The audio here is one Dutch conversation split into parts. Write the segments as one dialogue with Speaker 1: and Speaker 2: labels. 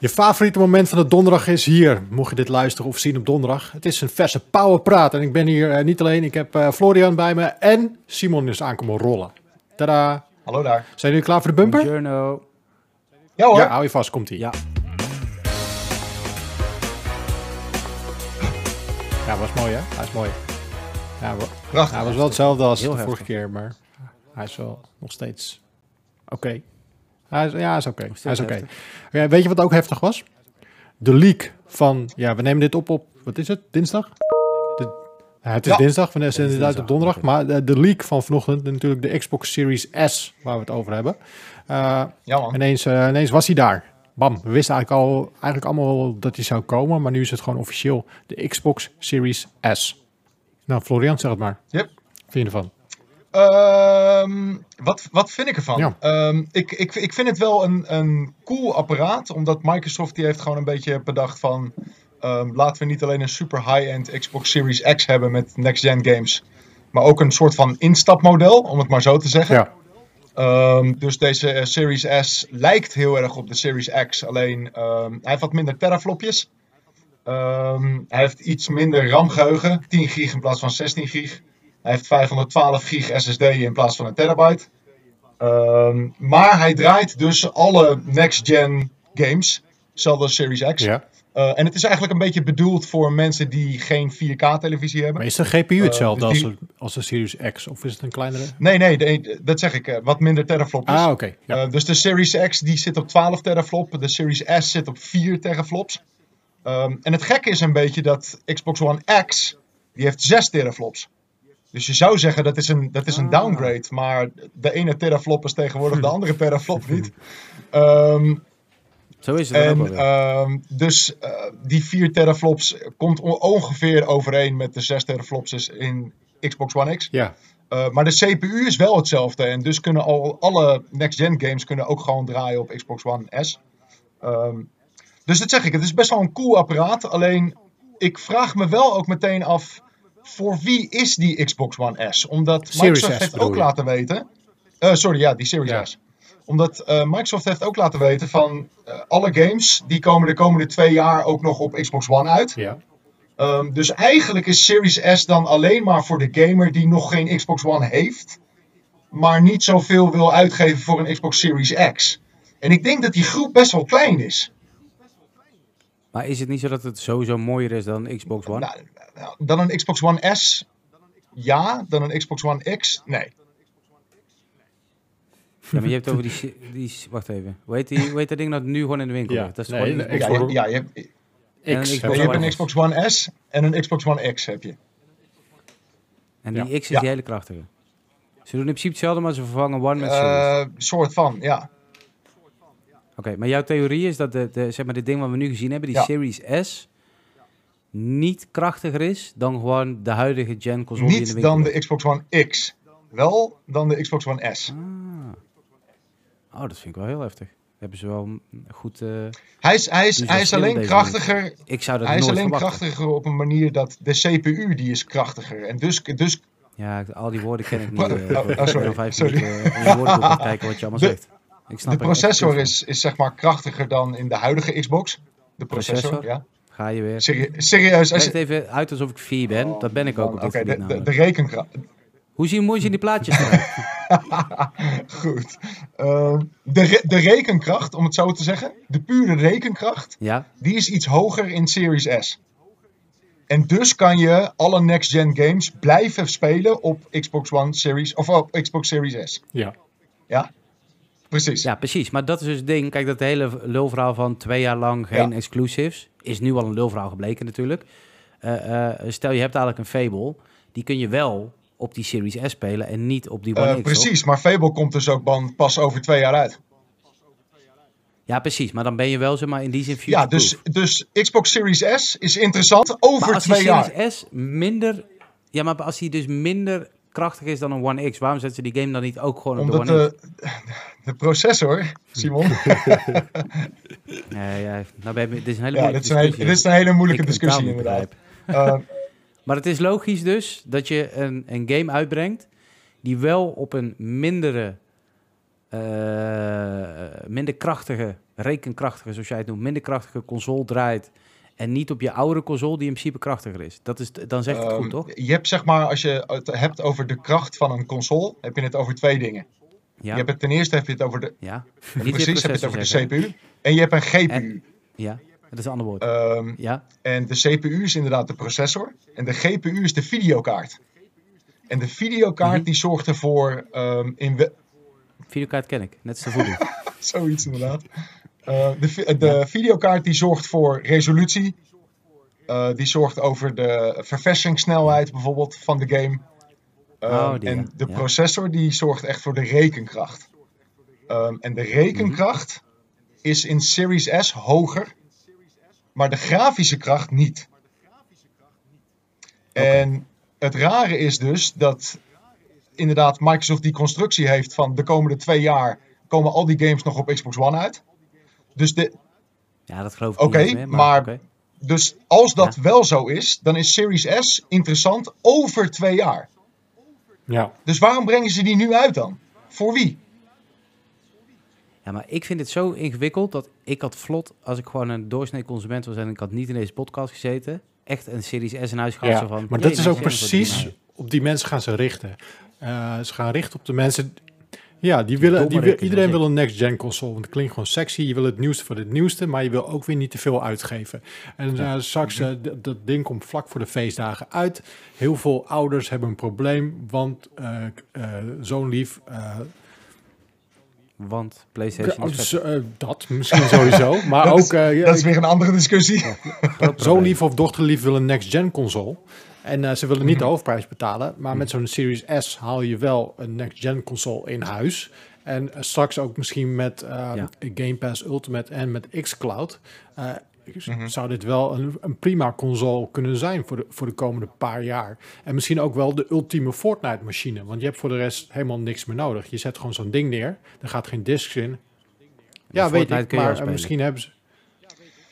Speaker 1: Je favoriete moment van de donderdag is hier. Mocht je dit luisteren of zien op donderdag. Het is een verse powerpraat. En ik ben hier eh, niet alleen. Ik heb eh, Florian bij me. En Simon is aankomen rollen. Tada.
Speaker 2: Hallo daar.
Speaker 1: Zijn jullie klaar voor de bumper?
Speaker 3: Buongiorno.
Speaker 2: Ja hoor.
Speaker 1: Ja, hou je vast. Komt-ie.
Speaker 3: Ja.
Speaker 1: Ja, was mooi hè? Hij is mooi. Ja,
Speaker 2: Prachtig.
Speaker 1: hij was wel hetzelfde als
Speaker 3: Heel
Speaker 1: de
Speaker 3: heftig.
Speaker 1: vorige keer. Maar hij is wel nog steeds oké. Hij is, ja, is oké. Hij is oké. weet je wat ook heftig was? De leak van... Ja, we nemen dit op op... Wat is het? Dinsdag? De, ja, het is
Speaker 2: Ja.
Speaker 1: dinsdag. We uit
Speaker 3: dinsdag,
Speaker 1: op donderdag. Maar de, de leak van vanochtend, natuurlijk de Xbox Series S, waar we het over hebben. Eh,
Speaker 2: Ja man.
Speaker 1: ineens, eh, ineens was hij daar. Bam, we wisten eigenlijk al eigenlijk allemaal dat hij zou komen, maar nu is het gewoon officieel de Xbox Series S. Nou, Florian, zeg het maar.
Speaker 2: Yep.
Speaker 1: Wat vind je ervan?
Speaker 2: Ehm, wat, wat vind ik ervan?
Speaker 1: Ja.
Speaker 2: Ehm, ik, ik, ik vind het wel een, een cool apparaat, omdat Microsoft die heeft gewoon een beetje bedacht van... ehm, laten we niet alleen een super high-end Xbox Series X hebben met next-gen games, maar ook een soort van instapmodel, om het maar zo te zeggen.
Speaker 1: Ja,
Speaker 2: dus deze eh, Series S lijkt heel erg op de Series X. Alleen hij heeft wat minder teraflopjes. Hij heeft iets minder RAM-geheugen. 10 gig in plaats van 16 gig. Hij heeft 512 gig SSD in plaats van een terabyte. Ehm, maar hij draait dus alle next-gen games. Zelfs als Series X.
Speaker 1: ja.
Speaker 2: Eh, en het is eigenlijk een beetje bedoeld voor mensen die geen 4K-televisie hebben.
Speaker 1: Maar is de GPU hetzelfde
Speaker 2: dus
Speaker 1: als,
Speaker 2: die-
Speaker 1: de, als de Series X? Of is het een kleinere?
Speaker 2: Nee, nee, dat zeg ik. eh, wat minder teraflopjes.
Speaker 1: Ah, oké. Ja.
Speaker 2: Dus de Series X die zit op 12 teraflop. De Series S zit op 4 teraflops. Um, en het gekke is een beetje dat Xbox One X, die heeft 6 teraflops. Dus je zou zeggen dat is een, dat is een
Speaker 3: Ah.
Speaker 2: downgrade. Maar de ene teraflop is tegenwoordig de andere teraflop niet. Um,
Speaker 3: Zo is het
Speaker 2: en ehm, dus eh, die 4 teraflops komt on- ongeveer overeen met de 6 teraflops in Xbox One X.
Speaker 1: ja.
Speaker 2: Uh, maar de CPU is wel hetzelfde. En dus kunnen al alle next-gen games kunnen ook gewoon draaien op Xbox One S. Ehm, dus dat zeg ik, het is best wel een cool apparaat. Alleen, ik vraag me wel ook meteen af... voor wie is die Xbox One S? Omdat
Speaker 1: Series
Speaker 2: Microsoft
Speaker 1: S
Speaker 2: heeft ook
Speaker 1: je?
Speaker 2: laten weten... eh, sorry, ja, die Series
Speaker 1: Ja.
Speaker 2: S. Omdat eh, Microsoft heeft ook laten weten van... eh, alle games, die komen de komende twee jaar ook nog op Xbox One uit.
Speaker 1: ja.
Speaker 2: Ehm, dus eigenlijk is Series S dan alleen maar voor de gamer die nog geen Xbox One heeft, maar niet zoveel wil uitgeven voor een Xbox Series X. En ik denk dat die groep best wel klein is.
Speaker 3: Maar is het niet zo dat het sowieso mooier is dan Xbox One?
Speaker 2: Nou, nou, dan een Xbox One S, ja. Dan een Xbox One X, nee.
Speaker 3: Ja, maar je hebt over die, die... Wacht even. Hoe heet, die, hoe heet dat ding dat nu gewoon in de winkel
Speaker 1: Ja.
Speaker 3: ligt? Dat is
Speaker 1: Nee,
Speaker 3: gewoon
Speaker 1: nee,
Speaker 3: Xbox
Speaker 2: Ja, ja, je, hebt,
Speaker 3: En een
Speaker 1: X.
Speaker 3: Xbox
Speaker 2: je hebt
Speaker 3: One
Speaker 2: een. Xbox One S en een Xbox One X heb je.
Speaker 3: En die
Speaker 1: Ja.
Speaker 3: X is
Speaker 2: Ja.
Speaker 3: die hele krachtige. Ze doen in principe hetzelfde, maar ze vervangen One met Series.
Speaker 2: Eh soort van, ja.
Speaker 3: Oké, maar jouw theorie is dat de, de, zeg maar, dit ding wat we nu gezien hebben, die
Speaker 2: Ja.
Speaker 3: Series S, niet krachtiger is dan gewoon de huidige gen console die in de
Speaker 2: Niet
Speaker 3: winkel
Speaker 2: dan de Xbox One X. Wel dan de Xbox One S.
Speaker 3: Ah. Oh, dat vind ik wel heel heftig. Hebben ze wel goed... eh,
Speaker 2: Hij is, hij is, hij is alleen krachtiger
Speaker 3: ik zou dat
Speaker 2: Hij is alleen
Speaker 3: verwachten.
Speaker 2: krachtiger op een manier dat de CPU die is krachtiger. En dus, dus
Speaker 3: Ja, al die woorden ken ik niet.
Speaker 2: Oh,
Speaker 3: eh,
Speaker 2: oh,
Speaker 3: ik ben
Speaker 2: sorry,
Speaker 3: minuten het kijken wat je allemaal
Speaker 2: De-
Speaker 3: zegt. Ik snap
Speaker 2: de processor is, is zeg maar krachtiger dan in de huidige Xbox. De processor,
Speaker 3: Processor?
Speaker 2: ja.
Speaker 3: Ga je weer.
Speaker 2: Serie- serieus. Als
Speaker 3: Het
Speaker 2: je,
Speaker 3: even uit alsof ik vier ben. Dat ben ik ook op
Speaker 2: Oké,
Speaker 3: dit
Speaker 2: de, de, de rekenkracht.
Speaker 3: Hoe zien hoe zien die plaatjes?
Speaker 2: Goed. Ehm, de, re- de rekenkracht, om het zo te zeggen. De pure rekenkracht.
Speaker 3: ja?
Speaker 2: Die is iets hoger in Series S. En dus kan je alle next-gen games blijven spelen op Xbox One Series. Of op Xbox Series S.
Speaker 1: Ja.
Speaker 2: Ja? Precies.
Speaker 3: ja, precies. Maar dat is dus het ding. Kijk, dat hele lulverhaal van twee jaar lang geen
Speaker 2: Ja.
Speaker 3: exclusives... is nu al een lulverhaal gebleken natuurlijk. Eh, eh, stel, je hebt eigenlijk een Fable. Die kun je wel op die Series S spelen en niet op die One
Speaker 2: Eh,
Speaker 3: X, toch?
Speaker 2: precies, maar Fable komt dus ook pas over twee jaar uit.
Speaker 3: Ja, precies. Maar dan ben je wel, zeg maar, in die zin
Speaker 2: Ja, dus, dus Xbox Series S is interessant over
Speaker 3: Maar als die
Speaker 2: twee jaar.
Speaker 3: Series S minder... Ja, maar als die dus minder krachtig is dan een One X... waarom zetten ze die game dan niet ook gewoon op
Speaker 2: Omdat
Speaker 3: de One X?
Speaker 2: de, de processor, Simon.
Speaker 3: Ja, ja, nou ben je, dit is een hele
Speaker 2: ja,
Speaker 3: moeilijke
Speaker 2: dit is, een hele,
Speaker 3: discussie.
Speaker 2: dit is een hele moeilijke
Speaker 3: Ik
Speaker 2: discussie inderdaad.
Speaker 3: begrijp.
Speaker 2: Eh,
Speaker 3: Maar het is logisch dus dat je een, een game uitbrengt... die wel op een mindere eh, minder krachtige, rekenkrachtige, zoals jij het noemt, minder krachtige console draait en niet op je oude console die in principe krachtiger is. Dat is dan zegt het goed,
Speaker 2: Ehm,
Speaker 3: toch?
Speaker 2: Je hebt zeg maar, als je het hebt over de kracht van een console, heb je het over twee dingen.
Speaker 3: Ja,
Speaker 2: Je hebt het, ten eerste heb je het over de,
Speaker 3: ja.
Speaker 2: Precies, heb je het over de. CPU. En je hebt een GPU.
Speaker 3: Ja, dat is een ander woord.
Speaker 2: Ehm,
Speaker 3: ja,
Speaker 2: en de CPU is inderdaad de processor. En de GPU is de videokaart. En de videokaart
Speaker 3: Mhm.
Speaker 2: die zorgt ervoor, ehm, in
Speaker 3: videokaart ken ik, net als de voodoo.
Speaker 2: zoiets inderdaad. Eh, de vi- de videokaart die zorgt voor resolutie. Eh, die zorgt over de verversingssnelheid bijvoorbeeld van de game. Ehm,
Speaker 3: Oh, die,
Speaker 2: en de
Speaker 3: Ja.
Speaker 2: processor die zorgt echt voor de rekenkracht. Ehm, en de rekenkracht is in Series S hoger, maar de grafische kracht niet. En het rare is dus dat inderdaad Microsoft die constructie heeft van de komende twee jaar komen al die games nog op Xbox One uit. Dus, de,
Speaker 3: Ja, dat geloof ik
Speaker 2: Oké,
Speaker 3: niet meer,
Speaker 2: maar-
Speaker 3: oké.
Speaker 2: dus als dat
Speaker 3: Ja.
Speaker 2: wel zo is, dan is Series S interessant over twee jaar.
Speaker 1: Ja.
Speaker 2: Dus waarom brengen ze die nu uit dan? Voor wie?
Speaker 3: Ja, maar ik vind het zo ingewikkeld dat ik had vlot, als ik gewoon een doorsnee consument was en ik had niet in deze podcast gezeten, echt een Series S in huis gehad.
Speaker 1: Ja,
Speaker 3: zo van,
Speaker 1: maar dat is ook precies,
Speaker 3: man.
Speaker 1: op die mensen gaan ze richten. Eh, ze gaan richten op de mensen, ja, die willen, die wil, iedereen wil een next-gen console, want het klinkt gewoon sexy. Je wil het nieuwste voor het nieuwste, maar je wil ook weer niet te veel uitgeven. En eh, straks, eh, d- dat ding komt vlak voor de feestdagen uit. Heel veel ouders hebben een probleem, want eh eh, zo'n lief... eh,
Speaker 3: Want PlayStation
Speaker 1: ja, eh, dat misschien sowieso, maar
Speaker 2: Dat
Speaker 1: ook...
Speaker 2: is-
Speaker 1: eh,
Speaker 2: Dat is weer een andere discussie.
Speaker 1: Zo'n lief of dochterlief wil een next-gen console. En eh, ze willen niet de hoofdprijs betalen. Maar met zo'n Series S haal je wel een next-gen console in huis. En eh, straks ook misschien met eh,
Speaker 3: Ja.
Speaker 1: Game Pass Ultimate en met xCloud. eh, Zou dit wel een, een prima console kunnen zijn voor de, voor de komende paar jaar. En misschien ook wel de ultieme Fortnite-machine. Want je hebt voor de rest helemaal niks meer nodig. Je zet gewoon zo'n ding neer. Er gaat geen discs in. Ja, weet
Speaker 3: Fortnite
Speaker 1: ik. Maar misschien hebben ze...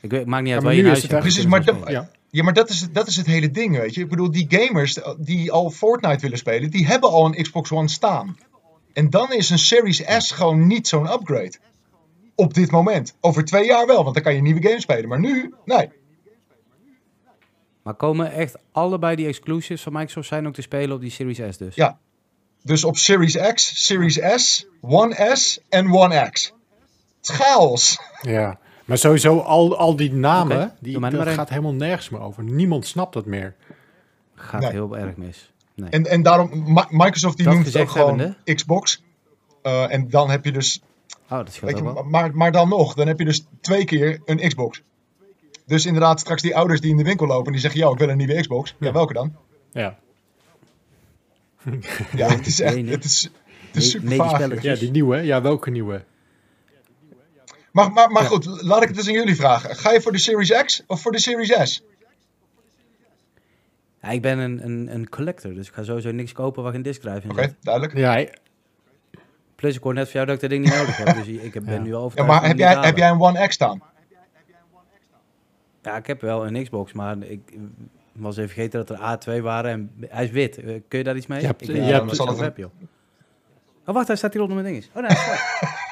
Speaker 3: Ik weet, maakt niet uit waar je huis hebt,
Speaker 2: Precies, maar.
Speaker 1: Ja.
Speaker 2: Ja, maar dat is, dat is het hele ding, weet je. Ik bedoel, die gamers die al Fortnite willen spelen, die hebben al een Xbox One staan. En dan is een Series S gewoon niet zo'n upgrade. Op dit moment. Over twee jaar wel, want dan kan je nieuwe games spelen. Maar nu, nee.
Speaker 3: Maar komen echt allebei die exclusives van Microsoft zijn ook te spelen op die Series S dus?
Speaker 2: Ja. Dus op Series X, Series S, One S en One X. Het is chaos.
Speaker 1: Ja, maar sowieso al, al die namen, die, dat gaat helemaal nergens meer over. Niemand snapt dat meer.
Speaker 3: Gaat
Speaker 2: Nee.
Speaker 3: heel erg mis. Nee.
Speaker 2: En, en daarom, Microsoft die
Speaker 3: Dat
Speaker 2: noemt het ook gewoon
Speaker 3: hebbende.
Speaker 2: Xbox. Eh, en dan heb je dus
Speaker 3: oh, dat
Speaker 2: Weet je, maar, maar dan nog, dan heb je dus twee keer een Xbox. Dus inderdaad, straks die ouders die in de winkel lopen, die zeggen, ja, ik wil een nieuwe Xbox. Ja,
Speaker 1: Ja.
Speaker 2: welke dan?
Speaker 1: Ja,
Speaker 2: Ja, het is echt, het is, het is super
Speaker 3: nee,
Speaker 2: vaag.
Speaker 1: ja die nieuwe. Ja, welke nieuwe?
Speaker 2: Maar, maar, maar
Speaker 1: Ja.
Speaker 2: goed, laat ik het eens aan jullie vragen. Ga je voor de Series X of voor de Series S?
Speaker 3: Ja, ik ben een, een, een collector, dus ik ga sowieso niks kopen waar geen disk drive in
Speaker 2: Oké, duidelijk.
Speaker 1: Ja,
Speaker 3: Plus ik hoor net van jou dat ik dat ding niet nodig heb, dus ik ben
Speaker 1: Ja.
Speaker 3: nu al
Speaker 2: Ja, maar heb jij, heb jij een One X staan?
Speaker 3: Ja, ik heb wel een Xbox, maar ik was even vergeten dat er A2 waren en hij is wit. Eh, Kun je daar iets mee?
Speaker 1: Je hebt-
Speaker 3: ik
Speaker 1: je
Speaker 2: zal het
Speaker 3: heb, joh. Oh, wacht, hij staat hier onder mijn ding. Oh, nee.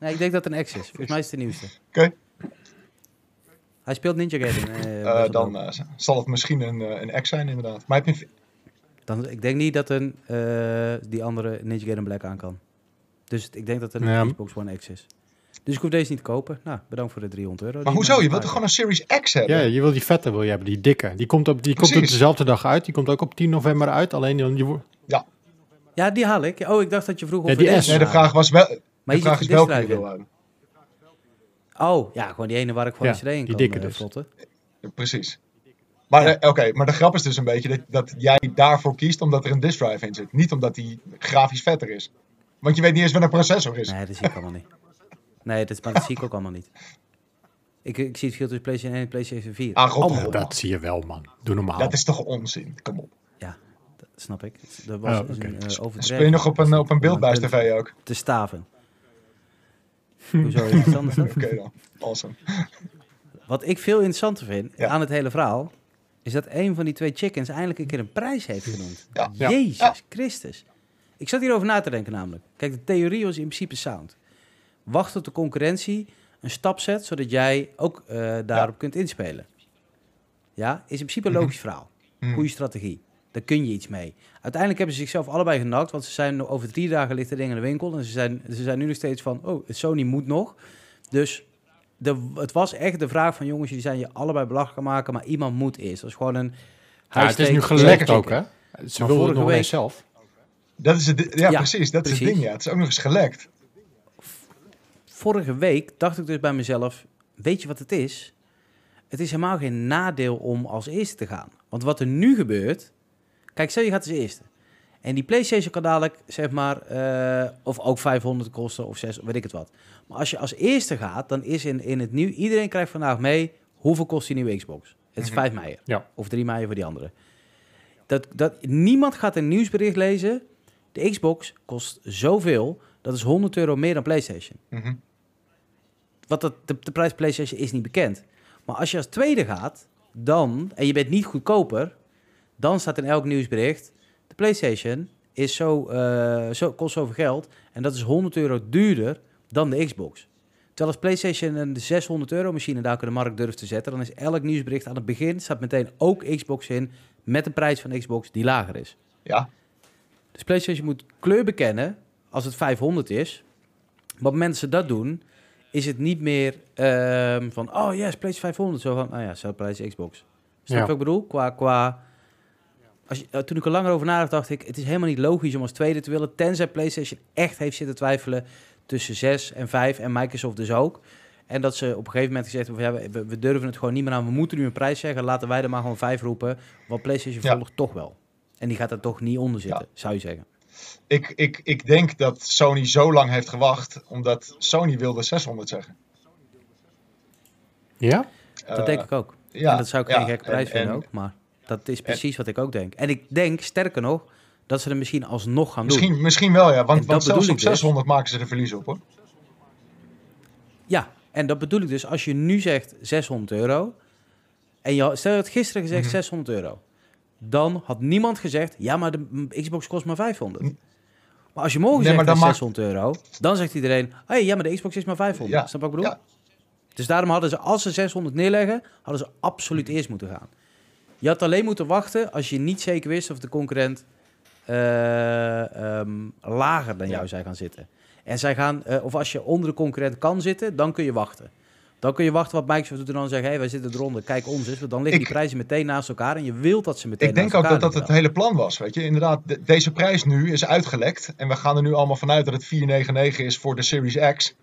Speaker 3: nee, ik denk dat het een X is. Volgens mij is het de nieuwste.
Speaker 2: Oké,
Speaker 3: Hij speelt Ninja Gaiden. eh,
Speaker 2: eh, dan eh, zal het misschien een, eh, een X zijn inderdaad. Maar heb je een...
Speaker 3: dan, ik denk niet dat een, eh, die andere Ninja Gaiden Black aan kan. Dus ik denk dat het een
Speaker 1: Ja.
Speaker 3: Xbox One X is. Dus ik hoef deze niet te kopen. Nou, bedankt voor de 300 euro.
Speaker 2: Maar hoezo? Je wilt toch gewoon een Series X hebben?
Speaker 1: ja, je wil die vette wil je hebben, die dikke. Die komt op, die komt op dezelfde dag uit. Die komt ook op 10 november uit. Alleen dan je wo-
Speaker 3: Ja, die haal ik. Oh, ik dacht dat je vroeg of
Speaker 1: Ja, die S.
Speaker 2: Nee, de vraag was wel...
Speaker 3: Maar je
Speaker 2: je
Speaker 3: disc drive
Speaker 2: wil
Speaker 3: in.
Speaker 2: hebben.
Speaker 3: Oh, ja, gewoon die ene waar ik gewoon
Speaker 1: Ja,
Speaker 3: een CD in
Speaker 1: die dikke
Speaker 3: eh,
Speaker 1: dus.
Speaker 3: slotten.
Speaker 2: Ja, Precies. Maar,
Speaker 3: Ja.
Speaker 2: eh, oké, maar de grap is dus een beetje dat, dat jij daarvoor kiest omdat er een disk drive in zit. Niet omdat die grafisch vetter is. Want je weet niet eens wat een processor is.
Speaker 3: Nee, dat zie ik allemaal niet. Nee, dat, maar dat zie ik ook allemaal niet. Ik, ik zie het verschil tussen PlayStation 1 en PlayStation 4.
Speaker 2: Ah, god, god.
Speaker 1: dat zie je wel, man. Doe normaal.
Speaker 2: Dat is toch onzin? Kom op.
Speaker 3: Ja, dat snap ik. Dat was
Speaker 1: Oh,
Speaker 3: dus een uh.
Speaker 2: Speel je nog op een, op een beeldbuis
Speaker 3: punt
Speaker 2: tv ook?
Speaker 3: Te staven. Hoezo is het iets anders dan?
Speaker 2: Oké dan. Awesome.
Speaker 3: Wat ik veel interessanter vind
Speaker 2: Ja.
Speaker 3: aan het hele verhaal... is dat een van die twee chickens eindelijk een keer een prijs heeft genoemd.
Speaker 2: Ja.
Speaker 3: Jezus
Speaker 2: Ja.
Speaker 3: Christus. Ik zat hierover na te denken namelijk. Kijk, de theorie was in principe sound. Wacht tot de concurrentie een stap zet, zodat jij ook eh, daarop kunt inspelen. Ja, is in principe een
Speaker 2: Mhm.
Speaker 3: logisch verhaal.
Speaker 2: Mhm.
Speaker 3: Goede strategie. Daar kun je iets mee. Uiteindelijk hebben ze zichzelf allebei genakt, want ze zijn over drie dagen ligt er ding in de winkel. En ze zijn, ze zijn nu nog steeds van, oh, Sony moet nog. Dus de, het was echt de vraag van, jongens, jullie zijn je allebei belachelijk gaan maken, maar iemand moet eerst. Dat is gewoon een...
Speaker 1: Ja, het is nu gelekt ook, hè? Ze wilden het
Speaker 3: vorige
Speaker 1: nog
Speaker 3: week-
Speaker 1: zelf.
Speaker 2: Dat is het, ja,
Speaker 3: Ja,
Speaker 2: precies. Dat is het ding, ja. Het is ook nog eens gelekt.
Speaker 3: vorige week dacht ik dus bij mezelf, weet je wat het is? Het is helemaal geen nadeel om als eerste te gaan. Want wat er nu gebeurt, kijk, stel je gaat als eerste. En die PlayStation kan dadelijk, zeg maar, eh, of ook 500 kosten of 6, weet ik het wat. Maar als je als eerste gaat, dan is in, in het nieuw, iedereen krijgt vandaag mee, hoeveel kost die nieuwe Xbox? Het is
Speaker 2: Mhm.
Speaker 3: 5 mei.
Speaker 1: Ja.
Speaker 3: Of 3 mei voor die andere. Dat, dat, niemand gaat een nieuwsbericht lezen. De Xbox kost zoveel, dat is 100 euro meer dan PlayStation.
Speaker 2: Mhm.
Speaker 3: Wat dat, de, de prijs PlayStation is niet bekend. Maar als je als tweede gaat, dan, en je bent niet goedkoper, dan staat in elk nieuwsbericht, de PlayStation is zo, eh, zo, kost zoveel geld en dat is 100 euro duurder dan de Xbox. Terwijl als PlayStation een 600 euro machine daar op de markt durft te zetten, dan is elk nieuwsbericht aan het begin, staat meteen ook Xbox in met een prijs van Xbox die lager is.
Speaker 2: Ja,
Speaker 3: Dus PlayStation moet kleur bekennen als het 500 is. Het moment dat doen, is het niet meer ehm, van, oh yes, PlayStation 500. Zo van, nou ja, zelfde prijs Xbox. Snap je
Speaker 1: Ja.
Speaker 3: wat ik bedoel? Qua, qua, als je, eh, toen ik er langer over nadacht, dacht ik, het is helemaal niet logisch om als tweede te willen, tenzij PlayStation echt heeft zitten twijfelen tussen 6 en 5 en Microsoft dus ook. En dat ze op een gegeven moment gezegd hebben, ja, we, we durven het gewoon niet meer aan, we moeten nu een prijs zeggen, laten wij er maar gewoon 5 roepen, want PlayStation
Speaker 2: Ja.
Speaker 3: volgt toch wel. En die gaat er toch niet onder zitten, zou je zeggen.
Speaker 2: ik, ik, ik denk dat Sony zo lang heeft gewacht, omdat Sony wilde 600 zeggen.
Speaker 1: Ja?
Speaker 3: Dat
Speaker 2: Eh,
Speaker 3: denk ik ook.
Speaker 2: ja,
Speaker 3: en dat zou ik
Speaker 2: ja,
Speaker 3: geen gekke prijs
Speaker 2: en-
Speaker 3: vinden
Speaker 2: en
Speaker 3: ook. Maar dat is precies wat ik ook denk. En ik denk, sterker nog, dat ze er misschien alsnog gaan doen.
Speaker 2: Misschien, wel, ja. Want, want zelfs op
Speaker 3: ik dus.
Speaker 2: 600 maken ze er verlies op, hoor.
Speaker 3: Ja, en dat bedoel ik dus. Als je nu zegt 600 euro... En je, stel je had gisteren gezegd
Speaker 2: Mhm.
Speaker 3: 600 euro. Dan had niemand gezegd... Ja, maar de Xbox kost maar 500. Maar als je morgen
Speaker 2: Nee,
Speaker 3: zegt
Speaker 2: dan
Speaker 3: is
Speaker 2: maakt-
Speaker 3: 600 euro... Dan zegt iedereen... Hey, ja, maar de Xbox is maar 500.
Speaker 2: Ja,
Speaker 3: Snap wat ik bedoel?
Speaker 2: ja.
Speaker 3: Dus daarom hadden ze, als ze 600 neerleggen... hadden ze absoluut eerst moeten gaan. Je had alleen moeten wachten als je niet zeker wist... of de concurrent eh, ehm, lager dan
Speaker 2: Ja.
Speaker 3: jou zou gaan zitten. En zij gaan, eh, of als je onder de concurrent kan zitten, dan kun je wachten. Dan kun je wachten wat Microsoft doet en dan zeggen, hé, wij zitten eronder, kijk ons eens. Want dan liggen
Speaker 2: Ik-
Speaker 3: die prijzen meteen naast elkaar en je wilt dat ze meteen
Speaker 2: Ik denk
Speaker 3: naast
Speaker 2: ook dat dat het hele plan was, weet je. Inderdaad, de- deze prijs nu is uitgelekt. En we gaan er nu allemaal vanuit dat het 499 is voor de Series X.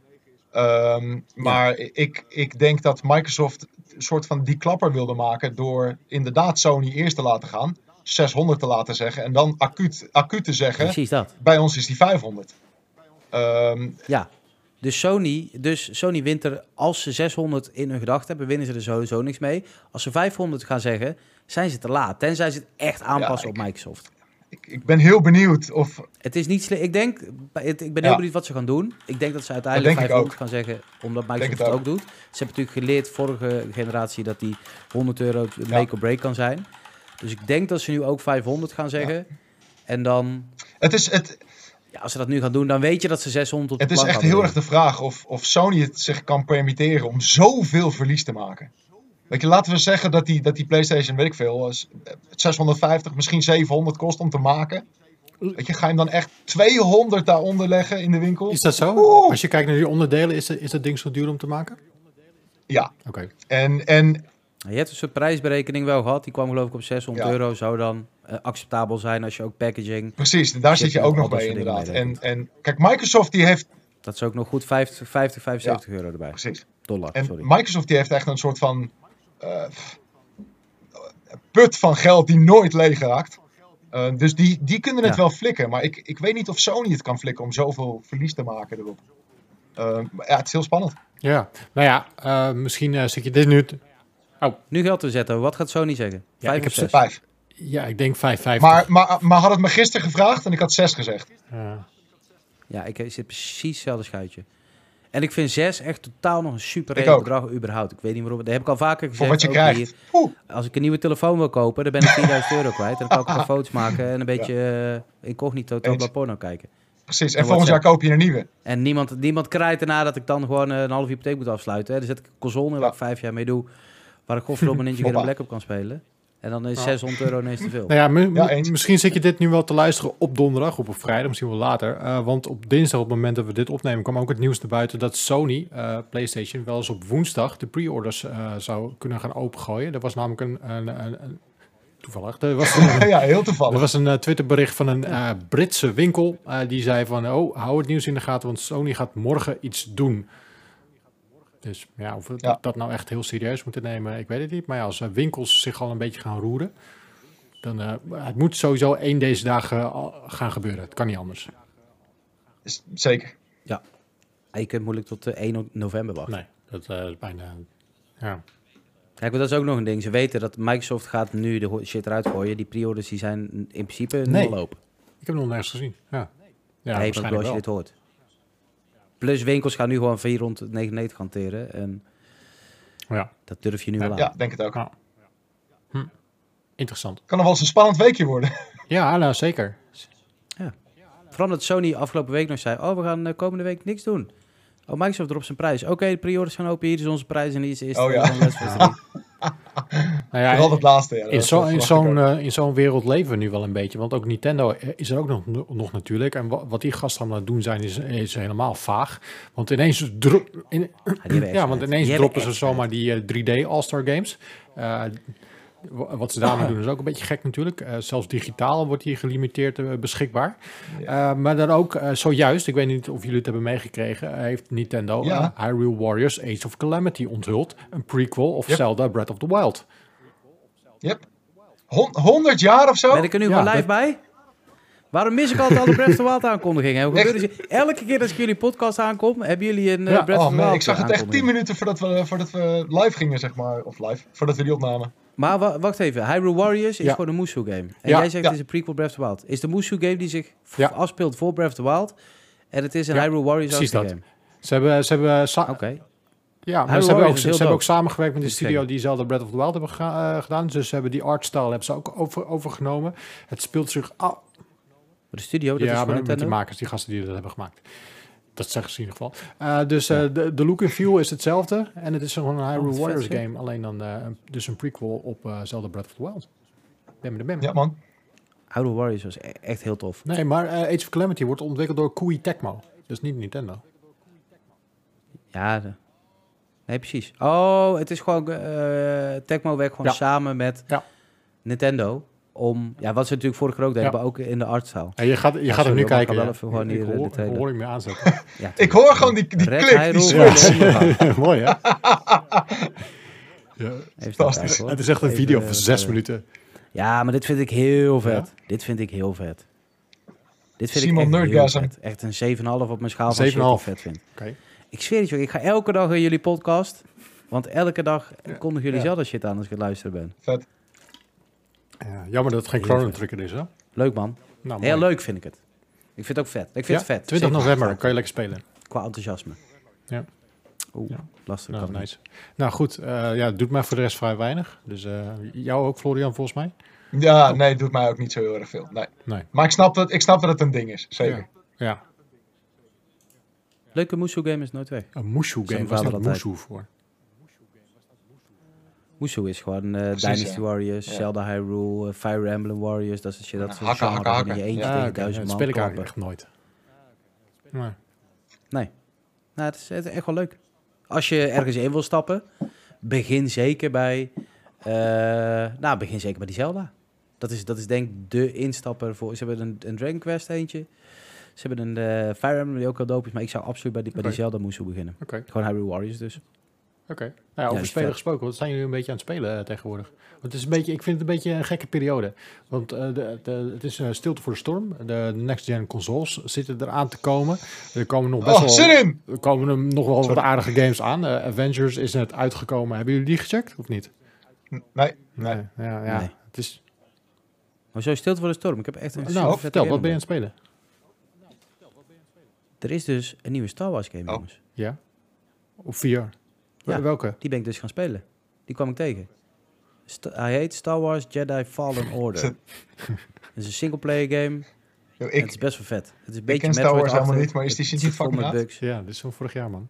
Speaker 2: Ehm, maar ik, ik denk dat Microsoft een soort van die klapper wilde maken door inderdaad Sony eerst te laten gaan. 600 te laten zeggen en dan acuut, acuut te zeggen,
Speaker 3: Precies dat.
Speaker 2: bij ons is die 500. Ehm,
Speaker 3: Ja. Dus Sony, dus Sony wint er, als ze 600 in hun gedachten hebben, winnen ze er sowieso niks mee. Als ze 500 gaan zeggen, zijn ze te laat. Tenzij ze het echt aanpassen
Speaker 2: ik-
Speaker 3: op Microsoft.
Speaker 2: Ik, ik ben heel benieuwd of...
Speaker 3: Het is niet slim. Ik denk, ik ben heel
Speaker 2: Ja.
Speaker 3: benieuwd wat ze gaan doen. Ik denk dat ze uiteindelijk
Speaker 2: denk ik
Speaker 3: 500 gaan zeggen, omdat Microsoft
Speaker 2: het
Speaker 3: ook
Speaker 2: ook.
Speaker 3: doet. Ze hebben natuurlijk geleerd vorige generatie dat die 100 euro make or break kan zijn. Dus ik denk dat ze nu ook 500 gaan zeggen. En dan,
Speaker 2: Het is, het,
Speaker 3: ja, als ze dat nu gaan doen, dan weet je dat ze 600 op de
Speaker 2: Het is echt heel erg de vraag of, of Sony het zich kan permitteren om zoveel verlies te maken. Weet je, laten we zeggen dat die, dat die PlayStation, weet ik veel, is, eh, 650, misschien 700 kost om te maken. Weet je, ga je hem dan echt 200 daaronder leggen in de winkel?
Speaker 1: Is dat zo?
Speaker 2: Oeh.
Speaker 1: Als je kijkt naar die onderdelen, is, dat- is dat ding zo duur om te maken?
Speaker 2: Ja,
Speaker 1: Oké.
Speaker 2: en, en
Speaker 3: Je hebt een soort prijsberekening wel gehad. Die kwam geloof ik op 600
Speaker 2: Ja.
Speaker 3: euro. Zou dan eh, acceptabel zijn als je ook packaging...
Speaker 2: precies, daar zit je ook nog bij inderdaad. En, en kijk, Microsoft die heeft,
Speaker 3: Dat is ook nog goed 50, 50 75 euro erbij.
Speaker 2: precies,
Speaker 3: Dollar,
Speaker 2: En
Speaker 3: sorry.
Speaker 2: Microsoft die heeft echt een soort van eh, put van geld die nooit leeg raakt. Eh, dus die, die kunnen het
Speaker 3: Ja.
Speaker 2: wel flikken. Maar ik, ik weet niet of Sony het kan flikken om zoveel verlies te maken erop. Eh, maar ja, het is heel spannend.
Speaker 1: Ja, nou ja, eh, misschien eh zit je dit nu... te-
Speaker 3: Nu geld te zetten. Wat gaat Sony zeggen?
Speaker 1: Ja,
Speaker 3: Vijf
Speaker 1: ik
Speaker 3: of
Speaker 1: heb
Speaker 3: zes?
Speaker 2: Vijf.
Speaker 1: Ja, ik denk 5,50.
Speaker 2: Maar, maar, maar had het me gisteren gevraagd en ik had zes gezegd.
Speaker 1: Ja.
Speaker 3: Ja, ik zit precies hetzelfde schuitje. En ik vind 6 echt totaal nog een super redelijk bedrag überhaupt. Ik weet niet waarom. Dat heb ik al vaker gezegd.
Speaker 2: Voor wat je
Speaker 3: ook
Speaker 2: krijgt.
Speaker 3: hier.
Speaker 2: Oeh,
Speaker 3: Als ik een nieuwe telefoon wil kopen, dan ben ik 4000 euro kwijt. En dan kan ik een paar foto's maken en een beetje eh, incognito. Tabla porno kijken.
Speaker 2: precies.
Speaker 3: En
Speaker 2: En volgend jaar koop je een nieuwe.
Speaker 3: En niemand, niemand krijgt erna dat ik dan gewoon eh, een half hypotheek moet afsluiten. Hè. Dan zet ik een console in waar ik vijf jaar mee doe. Waar ik godverdomme Ninja Gaiden. Black op kan spelen. En dan is
Speaker 1: Ja.
Speaker 3: 600 euro ineens te veel.
Speaker 1: Nou ja, mi-
Speaker 2: Ja, eens.
Speaker 1: misschien zit je dit nu wel te luisteren op donderdag of op vrijdag, misschien wel later. Eh, want op dinsdag, op het moment dat we dit opnemen, kwam ook het nieuws naar buiten dat Sony, eh, PlayStation, wel eens op woensdag de pre-orders eh, zou kunnen gaan opengooien. Er was namelijk een, een, een, een- toevallig, er was een,
Speaker 2: ja, heel
Speaker 1: er
Speaker 2: toevallig.
Speaker 1: was een Twitterbericht van een eh, Britse winkel. eh, die zei van, oh, hou het nieuws in de gaten, want Sony gaat morgen iets doen. Dus ja, of we
Speaker 2: Ja.
Speaker 1: dat nou echt heel serieus moeten nemen, ik weet het niet. Maar ja, als eh, winkels zich al een beetje gaan roeren, dan uh, het moet sowieso één deze dagen al gaan gebeuren. Het kan niet anders.
Speaker 2: Is- Zeker.
Speaker 3: En je kunt moeilijk tot eh, 1 november wachten.
Speaker 1: Nee, dat uh, is bijna... Ja.
Speaker 3: Kijk, maar dat is ook nog een ding. Ze weten dat Microsoft gaat nu de shit eruit gooien. Die pre-orders die zijn in principe
Speaker 1: Nee.
Speaker 3: nul open.
Speaker 1: Ik heb hem nog nergens gezien. Ja, ja
Speaker 3: nee, maar
Speaker 1: waarschijnlijk
Speaker 3: als je
Speaker 1: wel.
Speaker 3: dit hoort. Plus winkels gaan nu gewoon 499 hanteren. En
Speaker 1: Ja,
Speaker 3: dat durf je nu wel aan.
Speaker 2: Ja, denk het ook.
Speaker 1: Ja. interessant.
Speaker 2: Kan nog wel eens een spannend weekje worden.
Speaker 1: Ja, nou zeker.
Speaker 3: Vooral dat Sony afgelopen week nog zei... oh, we gaan eh, komende week niks doen. Oh, Microsoft erop zijn prijs. Oké, de pre-orders gaan open. Hier is onze prijs en hier is, is
Speaker 2: Oh, ja.
Speaker 3: de Last of Us 3.
Speaker 1: Nou ja,
Speaker 2: Vooral het laatste. Ja, dat
Speaker 1: In
Speaker 2: is
Speaker 1: zo'n eh, in zo'n wereld leven we nu wel een beetje. Want ook Nintendo eh, is er ook nog, nog natuurlijk. En wa- wat die gasten aan het doen zijn, is, is helemaal vaag. Want ineens, dro- in-
Speaker 3: Ja,
Speaker 1: want ineens droppen ze zomaar die eh, 3D All-Star Games. Eh, wat ze daarmee doen is ook een beetje gek natuurlijk. Eh, zelfs digitaal wordt hier gelimiteerd eh, beschikbaar. Eh, maar dan ook eh, zojuist, ik weet niet of jullie het hebben meegekregen, heeft Nintendo
Speaker 2: Ja.
Speaker 1: Hyrule Warriors Age of Calamity onthuld. Een prequel of
Speaker 2: Yep.
Speaker 1: Zelda Breath of the Wild.
Speaker 2: Yep. Hon- 100 jaar of zo?
Speaker 3: Ben ik er nu
Speaker 1: Ja,
Speaker 3: gewoon live
Speaker 1: dat-
Speaker 3: bij? Waarom mis ik altijd alle Breath of the Wild aankondigingen? Elke keer als ik jullie podcast aankom, hebben jullie een
Speaker 1: Ja,
Speaker 3: Breath of
Speaker 2: Oh
Speaker 3: the
Speaker 2: man,
Speaker 3: Wild
Speaker 2: ik zag het echt 10
Speaker 3: aankondiging.
Speaker 2: minuten voordat we, voordat we live gingen, zeg maar. Of live, voordat we die opnamen.
Speaker 3: Maar wa- wacht even, Hyrule Warriors is
Speaker 1: Ja.
Speaker 3: gewoon een Musou game. En
Speaker 1: Ja,
Speaker 3: jij zegt
Speaker 2: ja.
Speaker 3: het is een prequel Breath of the Wild. Is de Musou game die zich afspeelt voor Breath of the Wild? En het is een Hyrule Warriors
Speaker 1: precies dat.
Speaker 3: game.
Speaker 1: Ze hebben, ze hebben,
Speaker 3: Oké.
Speaker 1: ja, maar
Speaker 3: Hyrule
Speaker 1: ze hebben, ook,
Speaker 3: is
Speaker 1: ze hebben ook samengewerkt met de studio die Zelda Breath of the Wild hebben eh, gedaan. Dus ze hebben die artstyle hebben ze ook over, overgenomen. Het speelt zich af.
Speaker 3: De studio, dat is
Speaker 1: ja, maar met die makers, die gasten die dat hebben gemaakt. Dat zeggen ze in ieder geval. Eh, dus eh, de, de look en feel is hetzelfde. En het is gewoon een Hyrule
Speaker 3: Oh, vet,
Speaker 1: Warriors game. Alleen dan eh, een- dus een prequel op eh, Zelda Breath of the Wild. Bam, bam.
Speaker 2: Ja man.
Speaker 3: Hyrule Warriors was e- echt heel tof.
Speaker 1: Nee, maar eh, Age of Calamity wordt ontwikkeld door Koei Tecmo. Dus niet Nintendo.
Speaker 3: Ja, de- nee, precies. Oh, het is gewoon... eh Tecmo werkt gewoon
Speaker 1: Ja.
Speaker 3: samen met
Speaker 1: Ja.
Speaker 3: Nintendo. Om, ja, wat ze natuurlijk vorige keer ook deden,
Speaker 1: Ja.
Speaker 3: maar ook in de artstyle.
Speaker 1: En je gaat, je
Speaker 3: Ja,
Speaker 1: gaat er nu kijken.
Speaker 3: ga wel
Speaker 1: ja.
Speaker 3: even gewoon
Speaker 1: ik,
Speaker 3: hier,
Speaker 1: hoor,
Speaker 3: de
Speaker 1: ik hoor ik meer aanzetten.
Speaker 3: Ja,
Speaker 2: Ik hoor gewoon die, die
Speaker 3: Red
Speaker 2: klik, die switch.
Speaker 1: Mooi hè? Ja.
Speaker 2: Fantastisch.
Speaker 1: Het is echt een
Speaker 3: Even,
Speaker 1: video van zes
Speaker 3: eh,
Speaker 1: minuten.
Speaker 3: Ja, maar dit vind ik heel vet. Dit vind ik heel vet. Dit vind
Speaker 2: Simon
Speaker 3: ik echt heel
Speaker 2: Nerdgasm.
Speaker 3: vet. Echt een 7,5 op mijn schaal van
Speaker 1: 7,5.
Speaker 3: shit ik vet vind.
Speaker 1: Oké.
Speaker 3: Ik zweer het je, ik ga elke dag in jullie podcast. Want elke dag kondigen jullie
Speaker 1: Ja.
Speaker 3: zelf shit aan als ik aan het luisteren ben.
Speaker 2: Vet.
Speaker 1: Ja, jammer dat het geen Chrono. Trigger is hè?
Speaker 3: Leuk man.
Speaker 1: Nou,
Speaker 3: Heel leuk vind ik het. Ik vind het ook vet. Ik vind
Speaker 1: Ja,
Speaker 3: het vet.
Speaker 1: 20
Speaker 3: Zeker.
Speaker 1: november kan je lekker spelen.
Speaker 3: Qua enthousiasme.
Speaker 1: Ja.
Speaker 3: Oeh,
Speaker 1: Ja.
Speaker 3: lastig.
Speaker 1: Nou,
Speaker 3: kan niet.
Speaker 1: nice. Nou goed, eh, ja, het doet mij voor de rest vrij weinig. Dus eh, jou ook, Florian, volgens mij?
Speaker 2: Ja, nee, het doet mij ook niet zo heel erg veel. Nee.
Speaker 1: Nee.
Speaker 2: Maar ik snap, dat, ik snap dat het een ding is, zeker.
Speaker 1: Ja,
Speaker 3: Leuke Musou game is nooit weg.
Speaker 1: een Mushu
Speaker 3: Zijn
Speaker 1: game. Waar
Speaker 3: altijd.
Speaker 1: Mushu voor?
Speaker 3: Musou is gewoon eh,
Speaker 2: Precies,
Speaker 3: Dynasty
Speaker 2: ja.
Speaker 3: Warriors,
Speaker 2: Ja.
Speaker 3: Zelda Hyrule, eh, Fire Emblem Warriors. Dat is shit. Dat een
Speaker 2: Hakken, hakken,
Speaker 3: waarin je
Speaker 2: hakken.
Speaker 3: eentje
Speaker 1: Ja,
Speaker 3: tegen duizend
Speaker 1: dat
Speaker 3: man
Speaker 1: speel ik eigenlijk echt nooit. Nee.
Speaker 3: Nee. Nou, het is, het is echt wel leuk. Als je ergens in wil stappen, begin zeker bij... eh, nou, begin zeker bij die Zelda. Dat is, dat is denk ik de instapper voor... Ze hebben een, een Dragon Quest eentje. Ze hebben een Fire Emblem die ook heel dope is. Maar ik zou absoluut bij die, bij die. Zelda Musou beginnen.
Speaker 1: Oké,
Speaker 3: Gewoon Hyrule Warriors dus.
Speaker 1: Oké. Nou ja, over spelen gesproken, wat zijn jullie een beetje aan het spelen eh, tegenwoordig? Want het is een beetje, ik vind het een beetje een gekke periode. Want eh, de, de, het is eh, stilte voor de storm. De next-gen consoles zitten eraan te komen. Er komen nog best
Speaker 2: Oh,
Speaker 1: wel...
Speaker 2: zin in!
Speaker 1: Er komen er nog wel wat aardige games aan. Avengers is net uitgekomen. Hebben jullie die gecheckt of niet?
Speaker 2: Nee,
Speaker 1: Nee. Ja, ja.
Speaker 3: Nee.
Speaker 1: Het is...
Speaker 3: Maar zo stilte voor de storm. Ik heb echt een
Speaker 1: Nou, vertel, wat ben je aan het spelen?
Speaker 3: Er is dus een nieuwe Star Wars game,
Speaker 2: Oh.
Speaker 3: jongens.
Speaker 1: Ja? Of VR?
Speaker 3: Ja.
Speaker 1: Welke?
Speaker 3: Die ben ik dus gaan spelen. Die kwam ik tegen. Hij heet Star Wars Jedi Fallen Order. Het is een singleplayer game.
Speaker 2: Yo, ik,
Speaker 3: het is best wel vet. Het is een
Speaker 2: ik
Speaker 3: beetje
Speaker 2: ken Star Wars helemaal niet, maar is die sinds niet fucking
Speaker 3: met bugs.
Speaker 1: Ja, dit is van vorig jaar, man.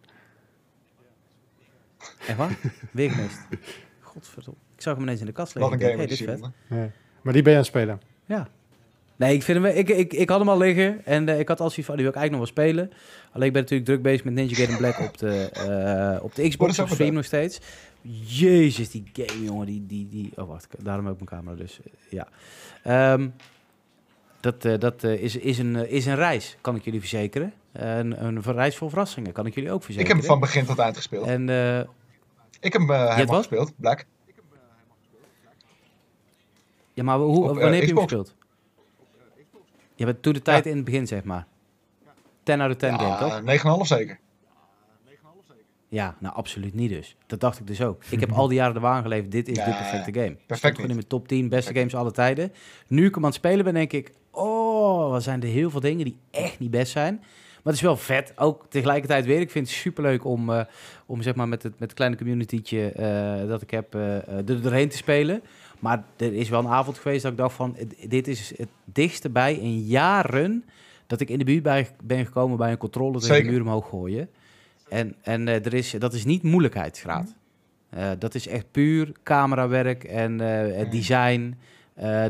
Speaker 3: Echt waar? Weer gemist. Godverdomme. Ik zag hem ineens in de kast
Speaker 2: Wat
Speaker 3: liggen.
Speaker 2: een
Speaker 3: Ik
Speaker 2: game
Speaker 3: hey, dit is vet.
Speaker 1: Nee. Maar die ben je aan het spelen.
Speaker 3: Ja. Nee, ik, vind hem, ik, ik, ik had hem al liggen en eh, ik had als van, die wil ik eigenlijk nog wel spelen. Alleen ik ben natuurlijk druk bezig met Ninja Gaiden Black op de, eh, op de
Speaker 2: Wat
Speaker 3: Xbox op stream nog steeds. Jezus, die game, jongen. Die, die, die... Oh, wacht. Daarom ook mijn camera, dus eh, ja. Ehm, dat dat is, is, een, is een reis, kan ik jullie verzekeren. een, een reis vol verrassingen, kan ik jullie ook
Speaker 2: Ik
Speaker 3: verzekeren.
Speaker 2: heb hem van begin tot eind gespeeld.
Speaker 3: En
Speaker 2: Ik heb hem helemaal gespeeld, Black.
Speaker 3: ja, maar hoe,
Speaker 2: Op,
Speaker 3: wanneer heb je hem gespeeld? Je bent toen de tijd in het begin, zeg maar. 10 out of 10 game, toch?
Speaker 2: Ja, 9,5 zeker.
Speaker 3: Ja, nou absoluut niet dus. Dat dacht ik dus ook. Ik heb al die jaren de waan geleefd, dit is de perfecte game.
Speaker 2: perfect
Speaker 3: gewoon in mijn top 10 beste games alle tijden. Nu ik hem aan het spelen ben, denk ik... Oh, wat zijn er heel veel dingen die echt niet best zijn. Maar het is wel vet. Ook tegelijkertijd weer. Ik vind het superleuk om, eh, om zeg maar met het, met het kleine communitytje eh, dat ik heb eh, er doorheen te spelen. Maar er is wel een avond geweest dat ik dacht van... Dit is het dichtste bij in jaren dat ik in de buurt bij, ben gekomen bij een controle tegen de muur omhoog gooien. En, en eh, er is, dat is niet moeilijkheidsgraad. Eh, dat is echt puur camerawerk en eh,
Speaker 2: Mm.
Speaker 3: design,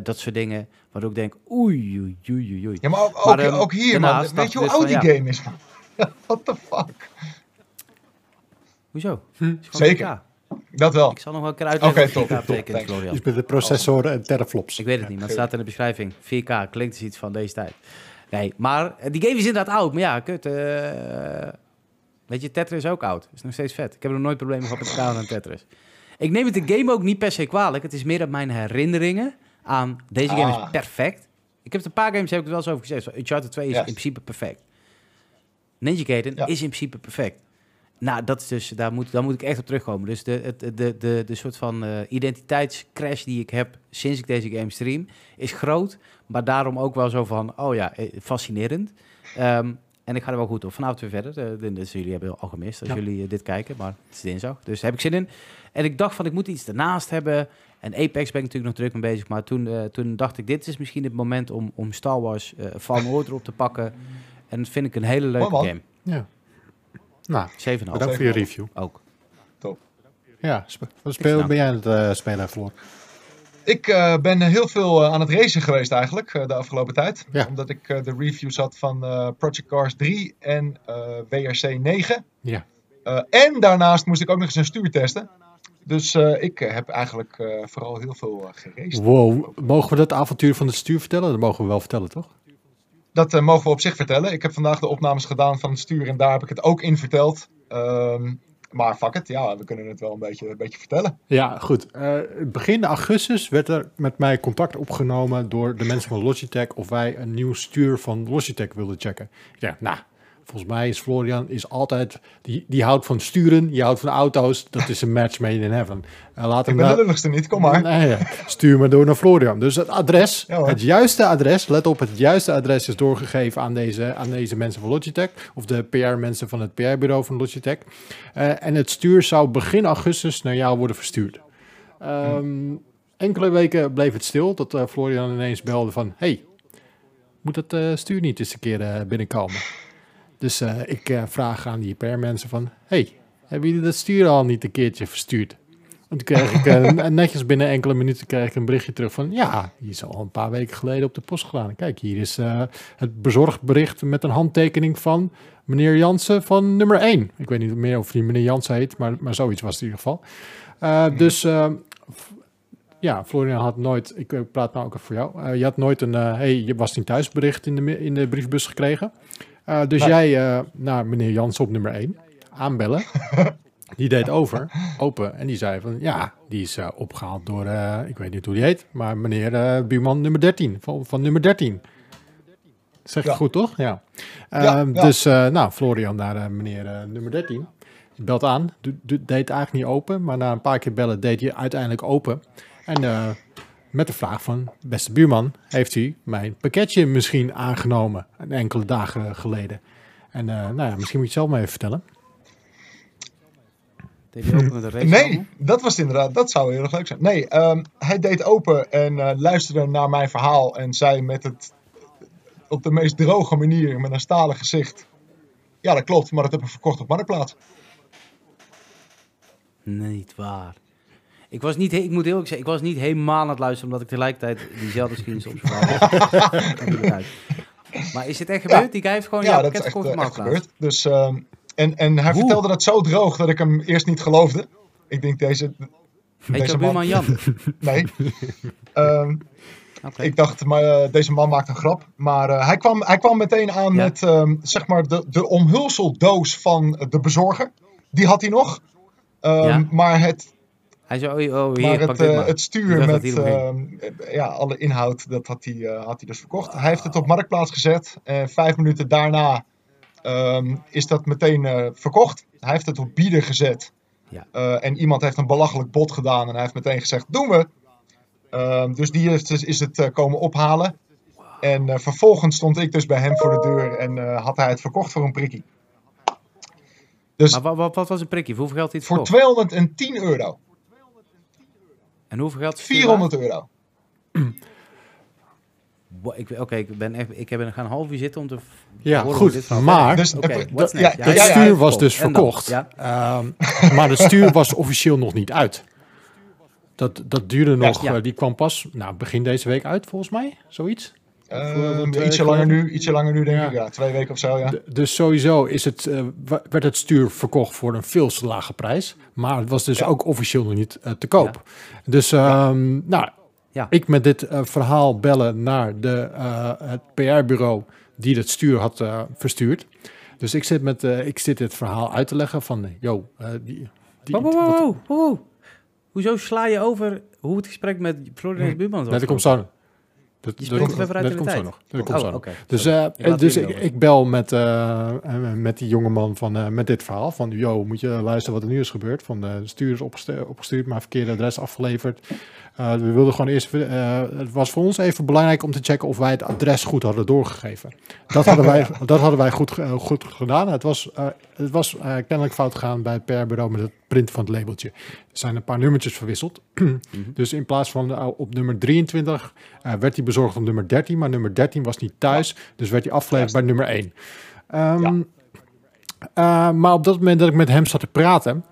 Speaker 3: dat soort dingen. Waardoor ik denk, oei, oei, oei, oei.
Speaker 2: Ja, maar ook,
Speaker 3: Maar, ehm,
Speaker 2: ook hier, man. Weet je hoe oud
Speaker 3: dus
Speaker 2: die game is, man? What the fuck?
Speaker 3: Hoezo?
Speaker 1: Hm.
Speaker 2: Zeker.
Speaker 3: 4K.
Speaker 2: Dat wel.
Speaker 3: Ik zal nog wel een keer uitleggen
Speaker 2: Oké,
Speaker 3: wat 4K
Speaker 2: top, top,
Speaker 3: betekent,
Speaker 2: thanks.
Speaker 3: Florian.
Speaker 1: Iets met de processoren en teraflops.
Speaker 3: Ik weet het niet, maar het staat in de beschrijving. 4K klinkt dus iets van deze tijd. Nee, maar eh, die game is inderdaad oud. Maar ja, kut. eh, weet je, Tetris is ook oud. Is nog steeds vet. Ik heb er nooit problemen gehad met elkaar aan Tetris. Ik neem het de game ook niet per se kwalijk. Het is meer dat mijn herinneringen aan deze game
Speaker 2: Ah.
Speaker 3: is perfect. Ik heb het een paar games heb ik het wel eens over gezegd. Uncharted 2 is
Speaker 2: Yes.
Speaker 3: in principe perfect. Ninja Gaiden
Speaker 2: Ja.
Speaker 3: is in principe perfect. Nou, dat is dus, daar, moet, daar moet ik echt op terugkomen. Dus de, het, de, de, de, de soort van eh, identiteitscrash die ik heb sinds ik deze game stream, is groot. Maar daarom ook wel zo van, oh ja, eh, fascinerend. Ehm, en ik ga er wel goed op. Vanavond weer verder. Eh, dus jullie hebben al gemist als
Speaker 1: Ja.
Speaker 3: jullie dit kijken. Maar het is dinsdag, dus daar heb ik zin in. En ik dacht van, ik moet iets ernaast hebben. En Apex ben ik natuurlijk nog druk mee bezig. Maar toen, toen dacht ik, dit is misschien het moment om, om Star Wars uh, Fallen Order op te pakken. En dat vind ik een hele leuke game.
Speaker 1: Ja. Nou,
Speaker 3: 7,5
Speaker 1: bedankt voor je review.
Speaker 3: ook.
Speaker 1: Ja, sp wat speel, ben jij aan het eh, spelen, Floor?
Speaker 2: Ik eh, ben heel veel eh, aan het racen geweest eigenlijk eh, de afgelopen tijd.
Speaker 1: Ja.
Speaker 2: Omdat ik eh, de reviews had van eh, Project Cars 3 en eh, WRC 9.
Speaker 1: Ja.
Speaker 2: Eh, en daarnaast moest ik ook nog eens een stuur testen. Dus eh, ik eh, heb eigenlijk eh, vooral heel veel uh, geraced.
Speaker 1: Wow, mogen we dat avontuur van het stuur vertellen? Dat mogen we wel vertellen, toch?
Speaker 2: Dat eh, mogen we op zich vertellen. Ik heb vandaag de opnames gedaan van het stuur en daar heb ik het ook in verteld. Ehm, maar fuck it, ja, we kunnen het wel een beetje, een beetje vertellen.
Speaker 1: Ja, goed. Eh, begin augustus werd er met mij contact opgenomen door de mensen van Logitech of wij een nieuw stuur van Logitech wilden checken. Ja, nou, volgens mij is Florian is altijd, die, die houdt van sturen, die houdt van auto's. Dat is een match made in heaven. Uh, laat
Speaker 2: Ik
Speaker 1: hem
Speaker 2: ben de
Speaker 1: nou-
Speaker 2: lulligste niet, kom maar.
Speaker 1: Nee, stuur me door naar Florian. Dus het adres,
Speaker 2: Ja,
Speaker 1: het juiste adres, let op, het juiste adres is doorgegeven aan deze, aan deze mensen van Logitech. Of de PR-mensen van het PR-bureau van Logitech. Eh, en het stuur zou begin augustus naar jou worden verstuurd. Ehm, Enkele weken bleef het stil, tot eh, Florian ineens belde van... Hey, moet het eh, stuur niet eens een keer eh, binnenkomen? Dus eh, ik eh, vraag aan die PR-mensen van... Hey, hebben jullie dat stuur al niet een keertje verstuurd? En toen kreeg ik eh, netjes binnen enkele minuten kreeg ik een berichtje terug van... Ja, die is al een paar weken geleden op de post gedaan. Kijk, hier is het bezorgbericht met een handtekening van meneer Jansen van nummer 1. Ik weet niet meer of die meneer Jansen heet, maar, maar zoiets was het in ieder geval. Eh, Dus ja, Florian had nooit... Ik praat nou ook even voor jou. Je had nooit een... hey, je was niet thuis bericht in de, in de briefbus gekregen. Eh, dus jij eh, naar meneer Jansen op nummer 1 aanbellen. Die deed over, open. En die zei van, ja, die is eh, opgehaald door, ik weet niet hoe die heet, maar meneer buurman nummer 13, van, van nummer 13. Zeg ik
Speaker 2: Ja.
Speaker 1: goed, toch? Ja.
Speaker 2: Ja,
Speaker 1: Ehm,
Speaker 2: ja.
Speaker 1: Dus, nou, Florian naar meneer nummer 13. Belt aan, deed eigenlijk niet open, maar na een paar keer bellen deed hij uiteindelijk open. En met de vraag van, beste buurman, heeft u mijn pakketje misschien aangenomen, een enkele dagen geleden? En eh, nou ja, misschien moet je het zelf maar even vertellen.
Speaker 3: Deed hij open met een race
Speaker 2: Nee, dat was inderdaad, dat zou heel erg leuk zijn. Nee, ehm, hij deed open en eh, luisterde naar mijn verhaal en zei met het op de meest droge manier, met een stalen gezicht. Ja, dat klopt, maar dat heb ik verkocht op Marktplaats.
Speaker 3: Niet waar. Ik was niet, ik moet heel eerlijk zeggen, ik was niet helemaal aan het luisteren, omdat ik tegelijkertijd diezelfde screenshot op zijn verhaal had. Maar is dit echt gebeurd? Die guy heeft gewoon
Speaker 2: Ja,
Speaker 3: jouw
Speaker 2: dat
Speaker 3: pakket
Speaker 2: is echt, eh, echt gebeurd. Dus, ehm, en, en hij
Speaker 3: Hoe?
Speaker 2: vertelde dat zo droog dat ik hem eerst niet geloofde. Ik denk, deze,
Speaker 3: Heet
Speaker 2: deze
Speaker 3: buurman Jan?
Speaker 2: Nee. Ehm. Ik dacht, maar, eh, deze man maakt een grap. Maar eh, hij, kwam, hij kwam meteen aan
Speaker 3: Ja.
Speaker 2: met ehm, zeg maar de, de omhulseldoos van de bezorger. Die had hij nog.
Speaker 3: Ja.
Speaker 2: Maar het,
Speaker 3: Hij zei, oh, oh hier,
Speaker 2: maar het, eh,
Speaker 3: maar.
Speaker 2: het
Speaker 3: Ik
Speaker 2: stuur met ehm, ja, alle inhoud, dat had hij, eh, had hij dus verkocht. Hij heeft het op Marktplaats gezet. En vijf minuten daarna ehm, is dat meteen eh, verkocht. Hij heeft het op bieden gezet.
Speaker 3: Ja.
Speaker 2: Eh, en iemand heeft een belachelijk bod gedaan. En hij heeft meteen gezegd, doen we. Ehm, dus die heeft, dus- is het eh, komen ophalen. En eh, vervolgens stond ik dus bij hem voor de deur. En eh, had hij het verkocht voor een prikkie. Dus
Speaker 3: Maar wat, wat, was een? Voor hoeveel geld hij het
Speaker 2: voor
Speaker 3: verkocht?
Speaker 2: 210 euro.
Speaker 3: En hoeveel geld is het stuur
Speaker 2: 400 euro.
Speaker 3: Oké, ik ben echt, ik heb er gaan een half uur zitten om te
Speaker 1: Ja,
Speaker 3: horen
Speaker 1: goed,
Speaker 3: hoe dit
Speaker 1: maar-
Speaker 2: Dus
Speaker 3: gaat. Oké,
Speaker 2: het- ja, ja, ja,
Speaker 1: stuur was dus verkocht.
Speaker 3: Ja.
Speaker 1: Ehm, maar het stuur was officieel nog niet uit. Dat, dat duurde nog,
Speaker 3: Ja.
Speaker 1: eh, die kwam pas nou, begin deze week uit volgens mij, zoiets.
Speaker 2: Ehm,
Speaker 1: twee
Speaker 2: ietsje
Speaker 1: weken
Speaker 2: langer nu, ietsje langer nu denk
Speaker 1: Ja.
Speaker 2: ik. Ja, twee weken of zo, ja.
Speaker 1: D- Dus sowieso is het, eh, werd het stuur verkocht voor een veel te lage prijs. Maar het was dus
Speaker 2: Ja.
Speaker 1: ook officieel nog niet eh, te koop. Dus ehm, nou,
Speaker 3: Ja.
Speaker 1: ik met dit eh, verhaal bellen naar de, eh, het PR-bureau die het stuur had eh, verstuurd. Dus ik zit, met, eh, ik zit dit verhaal uit te leggen van, eh, yo, eh, die, die,
Speaker 3: Wow, wow,
Speaker 1: wat-
Speaker 3: wow, wow, wow. Hoezo sla je over hoe het gesprek met Florian's buurman was?
Speaker 1: Nee, dat komt zo. Dat,
Speaker 3: Je
Speaker 1: dat,
Speaker 3: uit
Speaker 1: dat
Speaker 3: de
Speaker 1: komt zo
Speaker 3: tijd.
Speaker 1: nog. Dat komt
Speaker 3: Oh,
Speaker 1: zo nog. Dus, eh, dus ik, bel met, eh, eh, met die jongeman van, eh, met dit verhaal. Van, yo, moet je luisteren wat er nu is gebeurd. Van, eh, de stuur is opgestu- opgestuurd, maar verkeerde adres afgeleverd. Eh, we wilden gewoon eerst... eh, het was voor ons even belangrijk om te checken of wij het adres goed hadden doorgegeven. Dat hadden wij, dat hadden wij goed, eh, goed gedaan. Het was, het was kennelijk fout gegaan bij het PR-bureau met het printen van het labeltje. Er zijn een paar nummertjes verwisseld. Dus in plaats van op nummer 23 eh, werd hij bezorgd op nummer 13, maar nummer 13 was niet thuis, dus werd hij afgeleverd bij nummer 1. Ehm, eh, maar op dat moment dat ik met hem zat te praten,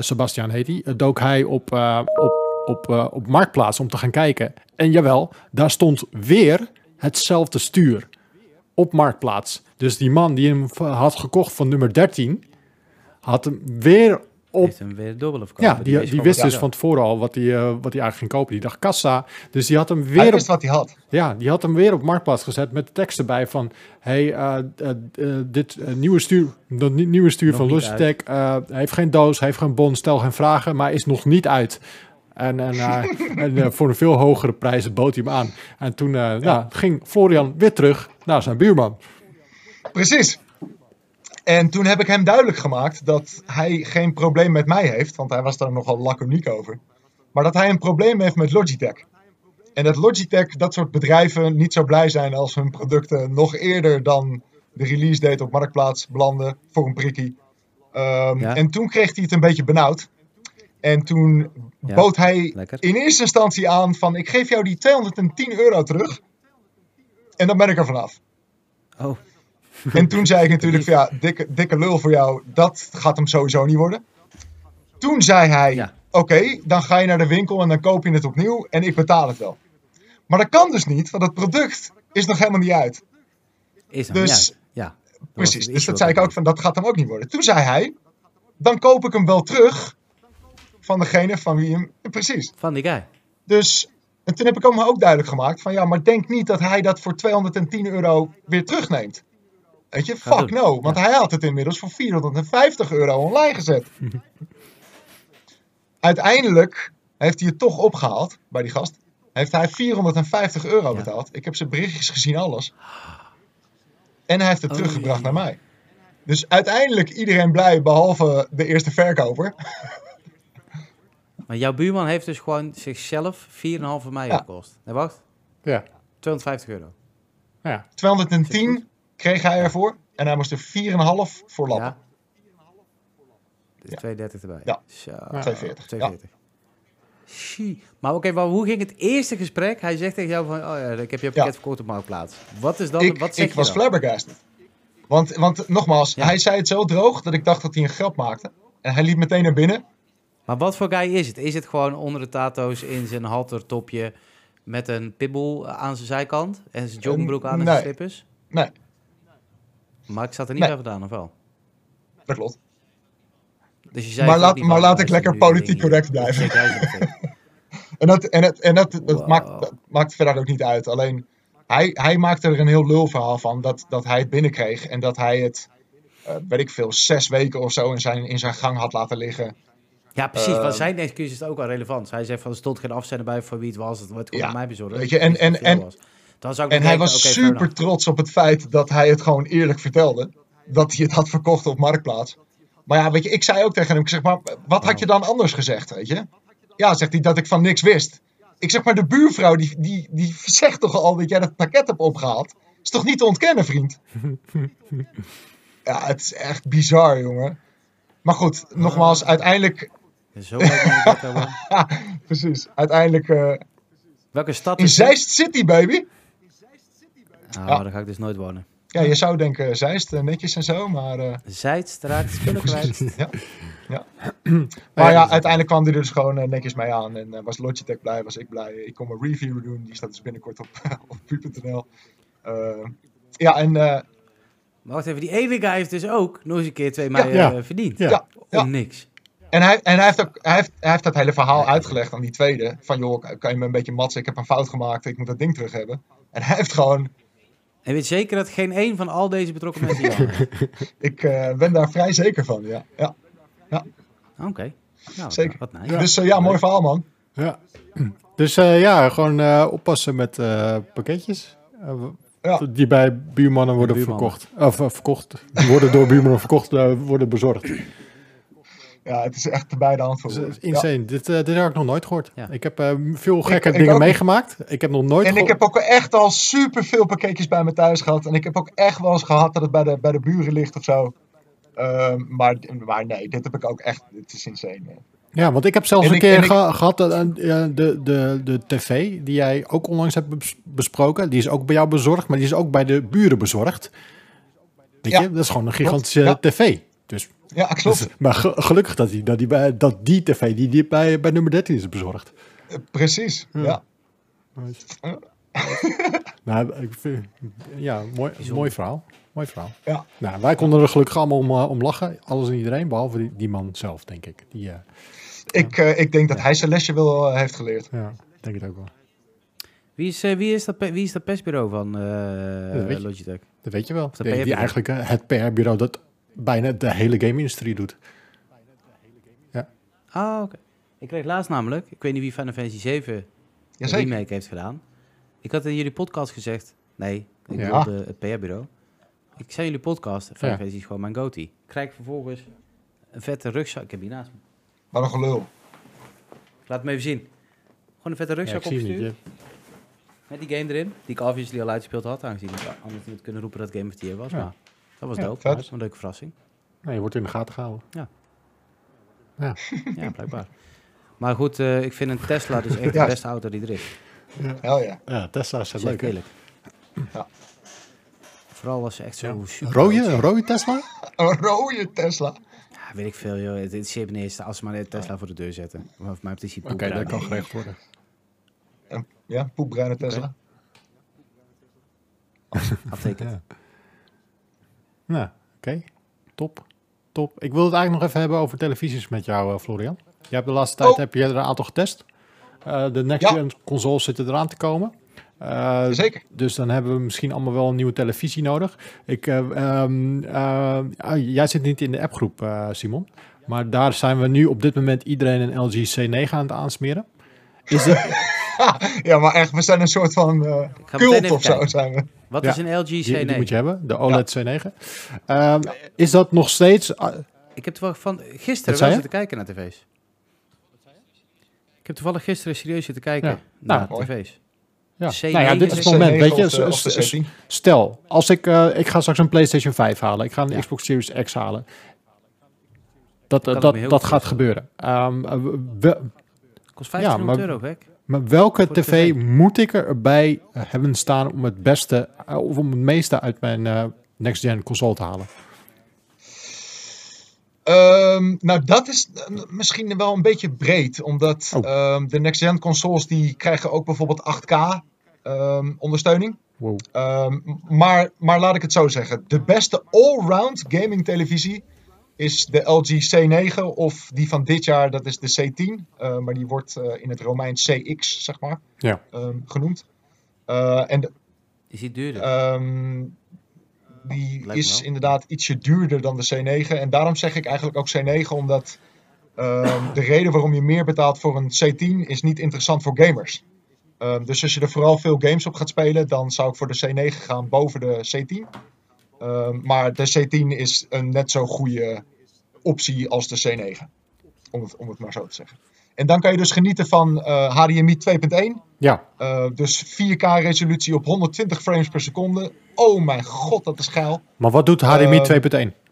Speaker 1: Sebastian heet hij, dook hij op, op, op, eh, op Marktplaats om te gaan kijken. En jawel, daar stond weer hetzelfde stuur op Marktplaats. Dus die man die hem had gekocht van nummer 13, had hem weer op
Speaker 3: Heeft hem weer dubbele verkopen.
Speaker 1: ja, die, die, wist dus van tevoren al wat hij, eh, wat hij eigenlijk ging kopen. Die dacht kassa. Dus die had hem
Speaker 2: Hij
Speaker 1: weer op,
Speaker 2: wat hij had.
Speaker 1: ja, die had hem weer op marktplaats gezet met de tekst erbij van hey, eh, dit nieuwe stuur, dat nie- nieuwe stuur
Speaker 3: Nog
Speaker 1: van Logitech heeft geen doos, heeft geen bon, stel geen vragen, maar is nog niet uit. En, en, eh, en eh, voor een veel hogere prijs bood hij hem aan. En toen eh, nou, ging Florian weer terug naar zijn buurman.
Speaker 2: Precies. En toen heb ik hem duidelijk gemaakt dat hij geen probleem met mij heeft, want hij was daar nogal laconiek over. Maar dat hij een probleem heeft met Logitech. En dat Logitech, dat soort bedrijven, niet zo blij zijn als hun producten nog eerder dan de release date op Marktplaats belanden voor een prikkie. Ehm,
Speaker 3: Ja.
Speaker 2: En toen kreeg hij het een beetje benauwd. En toen
Speaker 3: Ja,
Speaker 2: bood hij
Speaker 3: lekker.
Speaker 2: in eerste instantie aan van ik geef jou die 210 euro terug. En dan ben ik er vanaf.
Speaker 3: Oh,
Speaker 2: En toen zei ik natuurlijk van ja, dikke, dikke lul voor jou, dat gaat hem sowieso niet worden. Toen zei hij,
Speaker 3: Ja.
Speaker 2: oké, dan ga je naar de winkel en dan koop je het opnieuw en ik betaal het wel. Maar dat kan dus niet, want het product is nog helemaal niet uit.
Speaker 3: is hem
Speaker 2: Dus-
Speaker 3: niet. Ja.
Speaker 2: Precies, dus dat zei ik ook van, dat gaat hem ook niet worden. Toen zei hij, dan koop ik hem wel terug van degene van wie hem... Precies.
Speaker 3: Van die guy.
Speaker 2: Dus, en toen heb ik hem ook duidelijk gemaakt van ja, maar denk niet dat hij dat voor 210 euro weer terugneemt. Weet je, fuck no. Want hij had het inmiddels voor 450 euro online gezet. Uiteindelijk heeft hij het toch opgehaald bij die gast. Heeft hij 450 euro
Speaker 3: Ja.
Speaker 2: betaald. Ik heb zijn berichtjes gezien, alles. En hij heeft het
Speaker 3: Oh,
Speaker 2: teruggebracht naar mij. Dus uiteindelijk iedereen blij, behalve de eerste verkoper.
Speaker 3: Maar jouw buurman heeft dus gewoon zichzelf 4,5 mei
Speaker 2: Ja.
Speaker 3: gekost. Nee, wacht.
Speaker 1: Ja,
Speaker 3: 250 euro.
Speaker 1: ja.
Speaker 2: 210 kreeg hij ervoor. En hij moest er 4,5 voor lappen.
Speaker 3: Ja. Dus
Speaker 2: Ja.
Speaker 3: 230 erbij.
Speaker 2: Ja.
Speaker 3: Zo,
Speaker 2: 240,
Speaker 3: 240. Shie. Maar oké, maar hoe ging het eerste gesprek? Hij zegt tegen jou van, oh ja, ik heb je pakket
Speaker 2: Ja.
Speaker 3: verkocht op Marktplaats. Wat is dan,
Speaker 2: ik,
Speaker 3: wat zeg
Speaker 2: ik
Speaker 3: je
Speaker 2: was
Speaker 3: dan?
Speaker 2: flabbergasted. Want, want nogmaals,
Speaker 3: Ja.
Speaker 2: hij zei het zo droog dat ik dacht dat hij een grap maakte. En hij liep meteen naar binnen.
Speaker 3: Maar wat voor guy is het? Is het gewoon onder de tato's in zijn haltertopje met een pibbel aan zijn zijkant en zijn joggingbroek aan en zijn
Speaker 2: nee.
Speaker 3: slippers?
Speaker 2: Nee,
Speaker 3: Maar ik zat er niet
Speaker 2: Nee.
Speaker 3: bij vandaan, of wel?
Speaker 2: dat klopt.
Speaker 3: Dus je zei
Speaker 2: Maar laat- maar laat ik lekker politiek correct blijven. En dat, en en dat, dat,
Speaker 3: Wow.
Speaker 2: maakt, dat maakt verder ook niet uit. Alleen, hij, hij maakte er een heel lul verhaal van dat, dat hij het binnenkreeg. En dat hij het, eh, weet ik veel, zes weken of zo in zijn, in zijn gang had laten liggen.
Speaker 3: Ja, precies.
Speaker 2: Ehm.
Speaker 3: want zijn excuus is ook wel relevant. Hij zegt van, er stond geen afzender bij voor wie het was. Het wordt gewoon
Speaker 2: Ja,
Speaker 3: aan mij bezorgd.
Speaker 2: weet je, en- en- en-
Speaker 3: was. Dan zou ik
Speaker 2: En hij
Speaker 3: denken,
Speaker 2: was super trots op het feit dat hij het gewoon eerlijk vertelde. Dat hij het had verkocht op Marktplaats. Maar ja, weet je, ik zei ook tegen hem, ik zeg maar, wat had je dan anders gezegd, weet je? Ja, zegt hij, dat ik van niks wist. Ik zeg maar, de buurvrouw, die, die, die zegt toch al dat jij dat pakket hebt opgehaald? Is toch niet te ontkennen, vriend? ja, het is echt bizar, jongen. Maar goed, nogmaals, uiteindelijk,
Speaker 3: Zo dat
Speaker 2: precies, uiteindelijk eh,
Speaker 3: Welke stad
Speaker 2: in
Speaker 3: is het?
Speaker 2: Zeist City, baby.
Speaker 3: Ah,
Speaker 2: Ja.
Speaker 3: daar ga ik dus nooit wonen.
Speaker 2: Ja, je zou denken Zeist, eh, netjes en zo, maar... eh,
Speaker 3: Zijdstraat, spullen kwijt.
Speaker 2: Ja. ja. Maar ja,
Speaker 1: is-
Speaker 2: uiteindelijk kwam hij er dus gewoon eh, netjes mee aan. En eh, was Logitech blij, was ik blij. Ik kon mijn review doen, die staat dus binnenkort op, op pu.nl. Eh, ja, en eh,
Speaker 3: Maar wacht even, die guy heeft dus ook nog eens een keer twee mei
Speaker 1: Ja.
Speaker 3: eh, verdiend.
Speaker 1: Ja.
Speaker 2: Ja.
Speaker 3: Om
Speaker 2: Ja.
Speaker 3: niks.
Speaker 2: En hij, en hij, heeft ook, hij, heeft, hij heeft dat hele verhaal uitgelegd aan die tweede. Van joh, kan je me een beetje matsen? Ik heb een fout gemaakt, ik moet dat ding terug hebben. En hij heeft gewoon,
Speaker 3: En weet zeker dat geen één van al deze betrokken mensen
Speaker 2: ik eh, ben daar vrij zeker van. Ja. Ja.
Speaker 3: Oké. Nou,
Speaker 2: Zeker.
Speaker 3: Wat nice.
Speaker 2: Dus eh, ja, mooi verhaal man.
Speaker 1: Ja. Dus eh, ja, gewoon eh, oppassen met eh, pakketjes.
Speaker 2: Ja.
Speaker 1: Die bij buurmannen worden
Speaker 3: Buurmannen.
Speaker 1: verkocht. Of verkocht. Die worden door buurmannen verkocht, eh, worden bezorgd.
Speaker 2: Ja, het is echt bij de hand voor
Speaker 1: is insane. Dit, eh, dit heb ik nog nooit gehoord.
Speaker 3: Ja.
Speaker 1: Ik heb eh, veel gekke
Speaker 2: ik
Speaker 1: dingen meegemaakt. Ik heb nog nooit
Speaker 2: En ik heb ook echt al super veel pakketjes bij me thuis gehad. En ik heb ook echt wel eens gehad dat het bij de, bij de buren ligt of zo. Ehm, maar, maar nee, dit heb ik ook echt. Het is insane. man.
Speaker 1: Ja, want ik heb zelfs
Speaker 2: En
Speaker 1: een
Speaker 2: ik-
Speaker 1: keer gehad dat, eh, de, de, de tv die jij ook onlangs hebt bes- besproken. Die is ook bij jou bezorgd, maar die is ook bij de buren bezorgd. Weet
Speaker 2: Ja,
Speaker 1: je, dat is gewoon een gigantische
Speaker 2: Ja.
Speaker 1: tv. Dus,
Speaker 2: Ja, klopt.
Speaker 1: dus- maar ge- gelukkig dat die, dat die, bij, dat die tv die, die bij, bij nummer 13 is bezorgd.
Speaker 2: Eh, Precies. Ja.
Speaker 1: Nou, ik vind, ja, mooi, mooi verhaal. Mooi verhaal.
Speaker 2: Ja.
Speaker 1: Nou, wij konden er gelukkig allemaal om, eh, om lachen. Alles en iedereen, behalve die, die man zelf, denk ik. Die, eh,
Speaker 2: Ik, eh, ik denk dat hij zijn lesje wel heeft geleerd.
Speaker 1: ja, denk het ook wel.
Speaker 3: Wie is, eh, wie, is dat, wie is dat persbureau van eh,
Speaker 1: dat weet je.
Speaker 3: Logitech?
Speaker 1: Dat weet je wel.
Speaker 3: dat
Speaker 1: Die, die eigenlijk het PR-bureau dat bijna de hele game-industrie doet.
Speaker 3: Ah, oké. Ik kreeg laatst namelijk, ik weet niet wie Final Fantasy 7 de
Speaker 2: Jazeker.
Speaker 3: remake heeft gedaan. Ik had in jullie podcast gezegd, nee, ik
Speaker 1: Ja.
Speaker 3: wilde het PR-bureau. Ik zei jullie podcast, Final
Speaker 1: Ja.
Speaker 3: Fantasy is gewoon mijn goatee. Krijg ik vervolgens een vette rugzak, ik heb die naast me.
Speaker 2: Wat een gelul.
Speaker 3: Laat me even zien. Gewoon een vette
Speaker 1: Ja,
Speaker 3: rugzak
Speaker 1: niet.
Speaker 3: opgestuurd. Met die game erin, die ik obviously al uitgespeeld had, aangezien ik anders niet had kunnen roepen dat Game of the Year was.
Speaker 1: Ja.
Speaker 3: Maar dat was
Speaker 1: Ja,
Speaker 3: dope, dat was een leuke verrassing.
Speaker 1: Nee, je wordt in de gaten gehouden.
Speaker 3: Ja, blijkbaar. Maar goed, eh, ik vind een Tesla dus echt
Speaker 2: Ja.
Speaker 3: de beste auto die er is.
Speaker 2: Hel ja.
Speaker 1: Ja, Tesla is leuk. hè?
Speaker 2: Ja.
Speaker 3: eerlijk. Vooral als ze echt zo super...
Speaker 1: Rode, een rode Tesla?
Speaker 2: Een rode Tesla.
Speaker 3: Ja, weet ik veel, joh. Het interesseert me niet eens als ze maar een Tesla voor de deur zetten. Maar voor mij is die
Speaker 1: Oké, dat kan geregeld worden.
Speaker 2: Een, ja, poepbruine Tesla.
Speaker 3: Aftekent.
Speaker 1: Ja. Nou, oké. Top. Top. Ik wil het eigenlijk nog even hebben over televisies met jou, eh, Florian. Je hebt de laatste tijd
Speaker 2: Oh.
Speaker 1: heb je er een aantal getest. Eh, de next
Speaker 2: Ja.
Speaker 1: gen consoles zitten eraan te komen. Eh,
Speaker 2: Zeker.
Speaker 1: Dus dan hebben we misschien allemaal wel een nieuwe televisie nodig. Ik, eh, ehm, eh, ah, jij zit niet in de appgroep, eh, Simon. Maar daar zijn we nu op dit moment iedereen een LG C9 aan het aansmeren. Is het,
Speaker 2: Ja, maar echt, we zijn een soort van eh cult of zo zijn we.
Speaker 3: Wat
Speaker 1: Ja,
Speaker 3: is een LG
Speaker 1: die, die
Speaker 3: C9?
Speaker 1: moet je hebben, de OLED C9. Ehm, Is dat nog steeds... ah,
Speaker 3: Ik heb toevallig van gisteren wel zitten kijken naar tv's. Ik heb toevallig gisteren serieus zitten kijken
Speaker 1: Ja.
Speaker 3: naar
Speaker 2: Nou,
Speaker 3: tv's.
Speaker 1: ja.
Speaker 3: C9
Speaker 1: nou ja, dit is het moment.
Speaker 2: C9
Speaker 1: Weet je,
Speaker 2: 16.
Speaker 1: stel, als ik, eh, ik ga straks een PlayStation 5 halen. Ik ga een
Speaker 3: Ja.
Speaker 1: Xbox Series X halen. Dat,
Speaker 3: Kan
Speaker 1: dat, dat, gaat gebeuren. Ehm, eh, wel-
Speaker 3: Kost 1500
Speaker 1: maar-
Speaker 3: euro, gek.
Speaker 1: Maar welke tv,
Speaker 3: tv.
Speaker 1: moet ik erbij hebben staan om het beste eh, of om het meeste uit mijn eh, next-gen console te halen?
Speaker 2: Ehm, nou, dat is eh, misschien wel een beetje breed, omdat
Speaker 1: Oh.
Speaker 2: ehm, de next-gen consoles die krijgen ook bijvoorbeeld 8K ehm, ondersteuning.
Speaker 1: Wow.
Speaker 2: Ehm, maar, maar laat ik het zo zeggen, de beste all-round gaming televisie is de LG C9 of die van dit jaar, dat is de C10. eh, maar die wordt eh, in het Romeins CX, zeg maar,
Speaker 1: Ja.
Speaker 2: ehm, genoemd. Eh, en de-
Speaker 3: Die duurder.
Speaker 2: Ehm, die
Speaker 3: Lijkt
Speaker 2: is inderdaad ietsje duurder dan de C9. En daarom zeg ik eigenlijk ook C9, omdat ehm, de reden waarom je meer betaalt voor een C10 is niet interessant voor gamers. Ehm, dus als je er vooral veel games op gaat spelen, dan zou ik voor de C9 gaan boven de C10. Ehm, maar de C10 is een net zo goede optie als de C9. Om het, om het maar zo te zeggen. En dan kan je dus genieten van eh, HDMI 2.1.
Speaker 1: Ja,
Speaker 2: Uh, dus 4K resolutie op 120 frames per seconde. Oh mijn god, dat is geil.
Speaker 1: maar wat doet HDMI
Speaker 2: Ehm,
Speaker 1: 2.1?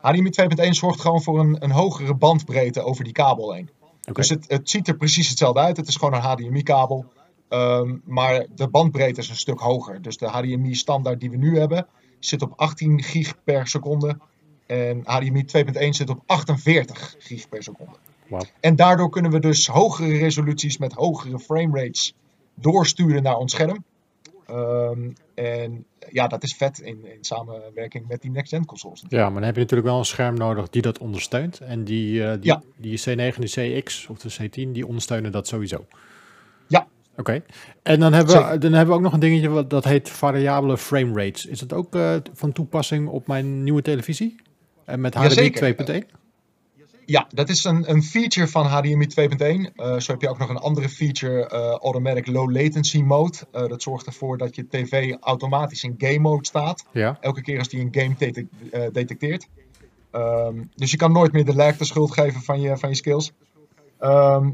Speaker 2: HDMI 2.1 zorgt gewoon voor een, een hogere bandbreedte over die kabel heen. Dus het, het ziet er precies hetzelfde uit. Het is gewoon een HDMI-kabel. Ehm, maar de bandbreedte is een stuk hoger. Dus de HDMI-standaard die we nu hebben zit op 18 gig per seconde. En HDMI 2.1 zit op 48 gig per seconde.
Speaker 1: Wauw.
Speaker 2: En daardoor kunnen we dus hogere resoluties met hogere framerates doorsturen naar ons scherm. Ehm, en ja, dat is vet in, in samenwerking met die next-gen consoles.
Speaker 1: Ja, maar dan heb je natuurlijk wel een scherm nodig die dat ondersteunt. En die, eh, die,
Speaker 2: Ja.
Speaker 1: die C9 en de CX of de C10, die ondersteunen dat sowieso.
Speaker 2: Ja.
Speaker 1: Oké. En dan hebben, we, dan hebben we ook nog een dingetje wat dat heet variabele frame rates. Is dat ook eh, van toepassing op mijn nieuwe televisie? En met HDMI
Speaker 2: Jazeker.
Speaker 1: 2.1?
Speaker 2: Ja, dat is een, een feature van HDMI 2.1. Eh, zo heb je ook nog een andere feature, eh, Automatic Low Latency Mode. Eh, dat zorgt ervoor dat je tv automatisch in game mode staat.
Speaker 1: Ja.
Speaker 2: Elke keer als die een game detec- detecteert. Ehm, dus je kan nooit meer de lag de schuld geven van je, van je skills. Ehm,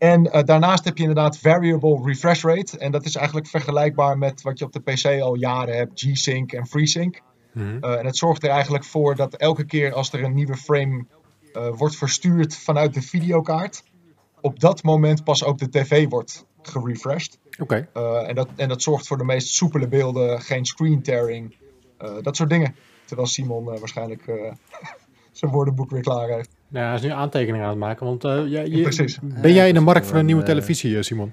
Speaker 2: en eh, daarnaast heb je inderdaad variable refresh rate. En dat is eigenlijk vergelijkbaar met wat je op de PC al jaren hebt, G-Sync en FreeSync. Uh, en het zorgt er eigenlijk voor dat elke keer als er een nieuwe frame uh, wordt verstuurd vanuit de videokaart, op dat moment pas ook de tv wordt gerefreshed.
Speaker 1: Oké.
Speaker 2: En, dat, en dat zorgt voor de meest soepele beelden, geen screen tearing, dat soort dingen. Terwijl Simon waarschijnlijk zijn woordenboek weer klaar heeft.
Speaker 1: Nou, hij is nu aantekeningen aan het maken, want uh, ja, je,
Speaker 2: Precies.
Speaker 1: ben jij in de markt voor een nieuwe televisie, eh, Simon?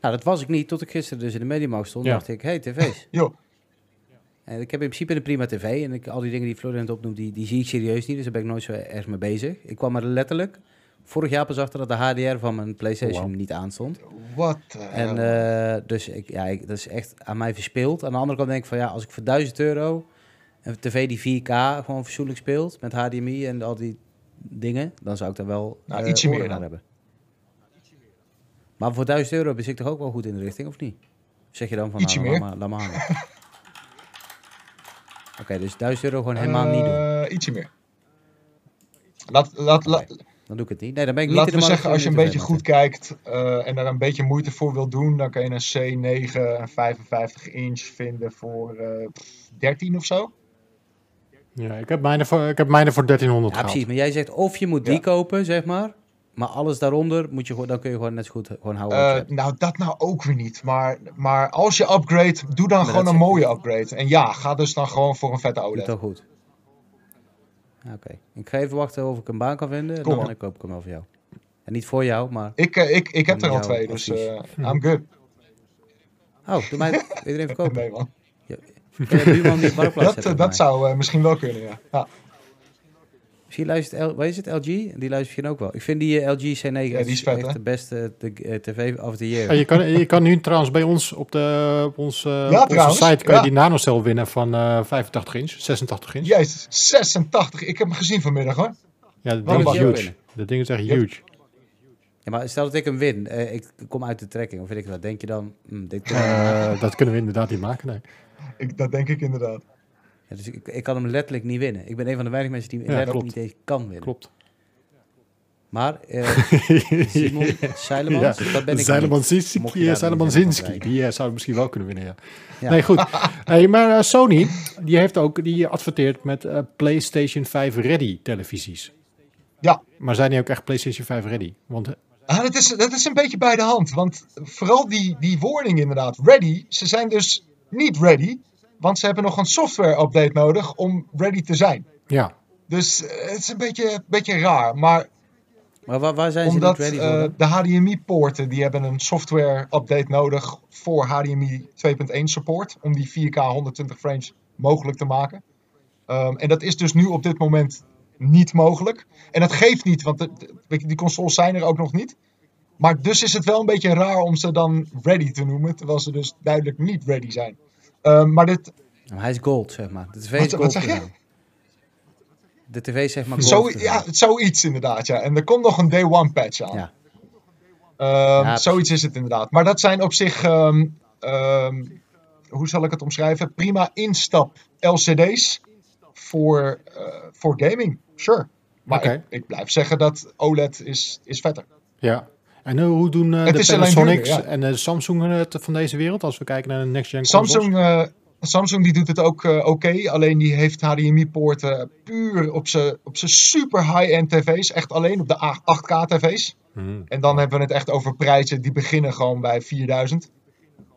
Speaker 3: Nou, dat was ik niet, tot ik gisteren dus in de Mediamarkt stond.
Speaker 1: Ja.
Speaker 3: dacht ik, hey, tv's.
Speaker 2: Jo.
Speaker 3: En ik heb in principe een prima tv. En ik, al die dingen die Florent opnoemt, die, die zie ik serieus niet. Dus daar ben ik nooit zo erg mee bezig. Ik kwam er letterlijk vorig jaar pas achter dat de HDR van mijn PlayStation
Speaker 1: wow.
Speaker 3: niet aanstond.
Speaker 2: Wat?
Speaker 3: En uh, dus ik, ja, ik, dat is echt aan mij verspeeld. Aan de andere kant denk ik van ja, als ik voor 1000 euro een tv die 4K gewoon fatsoenlijk speelt met HDMI en al die dingen, dan zou ik daar wel
Speaker 2: nou,
Speaker 3: uh,
Speaker 2: ietsje meer
Speaker 3: aan hebben. Maar voor 1000 euro ben ik toch ook wel goed in de richting, of niet? Zeg je dan van
Speaker 2: Ietsje
Speaker 3: nou,
Speaker 2: meer.
Speaker 3: laat maar, laat maar hangen. Oké, okay, dus 1000 euro gewoon helemaal niet doen.
Speaker 2: Uh, ietsje meer. Laat, laat,
Speaker 3: okay. laat, dan doe ik het niet. Nee, dan ben ik niet
Speaker 2: Laten
Speaker 3: in de
Speaker 2: we zeggen, als je een beetje goed kijkt uh, en er een beetje moeite voor wil doen, dan kan je een C9 en 55 inch vinden voor uh, 13 of zo.
Speaker 1: Ja, ik heb mijne voor, ik heb mijne voor 1300
Speaker 3: ja, precies. Maar jij zegt of je moet die
Speaker 2: Ja.
Speaker 3: kopen, zeg maar. Maar alles daaronder moet je gewoon, dan kun je gewoon net zo goed gewoon houden.
Speaker 2: Uh,
Speaker 3: hebt.
Speaker 2: nou, dat nou ook weer niet. Maar, maar als je upgrade, doe dan
Speaker 3: Maar
Speaker 2: gewoon
Speaker 3: dat
Speaker 2: een mooie upgrade. En ja, ga dus dan gewoon voor een vette
Speaker 3: Doe
Speaker 2: OLED.
Speaker 3: toch goed. Ja, Oké. Ik ga even wachten of ik een baan kan vinden. En
Speaker 2: Kom
Speaker 3: dan koop ik hem wel voor jou. En niet voor jou, maar...
Speaker 2: Ik, uh, ik, ik heb er al twee, dus uh, I'm good.
Speaker 3: Oh, doe mij wil je er even kopen.
Speaker 2: Nee, man.
Speaker 3: Buurman marktplaats
Speaker 2: Dat,
Speaker 3: voor
Speaker 2: dat zou uh, misschien wel kunnen, ja. ja.
Speaker 3: Misschien luistert, L, wat is het, LG? Die luistert misschien ook wel. Ik vind die eh, LG C9
Speaker 2: die is vet,
Speaker 3: echt
Speaker 2: hè?
Speaker 3: de beste de, eh, tv of the year.
Speaker 1: Ja, je, kan, je kan nu trouwens bij ons op, de, op, ons, uh,
Speaker 2: Ja,
Speaker 1: op onze site kan je die nanocel winnen van uh, 85 inch, 86 inch.
Speaker 2: Jezus, 86. Ik heb hem gezien vanmiddag, hoor.
Speaker 1: Ja, dat ding is huge. Dat ding is echt huge.
Speaker 3: Ja, maar stel dat ik hem win. eh, ik kom uit de trekking, of weet ik wat. Denk je dan... hm, dit
Speaker 1: Eh, dat kunnen we inderdaad niet maken, nee.
Speaker 2: Ik, dat denk ik inderdaad.
Speaker 3: Ja, dus ik, ik kan hem letterlijk niet winnen. Ik ben een van de weinige mensen die hem
Speaker 1: Ja,
Speaker 3: letterlijk
Speaker 1: klopt.
Speaker 3: niet eens kan winnen.
Speaker 1: Klopt.
Speaker 3: Maar eh Simon Seilemans, dat ben ik oprijden.
Speaker 1: die eh, zou misschien wel kunnen winnen, ja.
Speaker 3: Ja.
Speaker 1: Nee, goed. hey, maar eh, Sony, die heeft ook, die adverteert met eh, PlayStation 5 ready televisies.
Speaker 2: Ja,
Speaker 1: Maar zijn die ook echt PlayStation 5 ready? Want
Speaker 2: Ah, dat, is, dat is een beetje bij de hand. Want vooral die, die warning inderdaad, ready, ze zijn dus niet ready. Want ze hebben nog een software update nodig om ready te zijn.
Speaker 1: ja,
Speaker 2: Dus eh, het is een beetje, beetje raar. Maar
Speaker 3: Maar waar, waar zijn
Speaker 2: omdat
Speaker 3: ze niet ready voor?
Speaker 2: eh, de HDMI-poorten, die hebben een software update nodig voor HDMI 2.1 support. Om die 4K 120 frames mogelijk te maken. Ehm, en dat is dus nu op dit moment niet mogelijk. En dat geeft niet, want de- de- weet je, die consoles zijn er ook nog niet. Maar dus is het wel een beetje raar om ze dan ready te noemen, terwijl ze dus duidelijk niet ready zijn. Ehm, maar dit,
Speaker 3: hij is gold, zeg maar. De tv
Speaker 2: Wat-
Speaker 3: is
Speaker 2: wat
Speaker 3: gold
Speaker 2: zeg je?
Speaker 3: De tv is zeg maar gold
Speaker 2: zo, ja, zoiets inderdaad, ja. En er komt nog een day one patch aan.
Speaker 3: Ja.
Speaker 2: Ehm,
Speaker 3: Ja,
Speaker 2: zoiets is het inderdaad. Maar dat zijn op zich, ehm, ehm, hoe zal ik het omschrijven? Prima instap LCD's voor, eh, voor gaming. Sure. Maar ik, ik blijf zeggen dat OLED is, is vetter.
Speaker 1: ja. En eh, hoe doen eh, de Panasonics
Speaker 2: duurder,
Speaker 1: en de Samsung het van deze wereld, als we kijken naar de next gen
Speaker 2: Samsung, eh, Samsung die doet het ook eh, oké, alleen die heeft HDMI-poorten puur op zijn op super high-end tv's. Echt alleen op de 8K tv's.
Speaker 1: Hmm.
Speaker 2: En dan hebben we het echt over prijzen die beginnen gewoon bij 4000.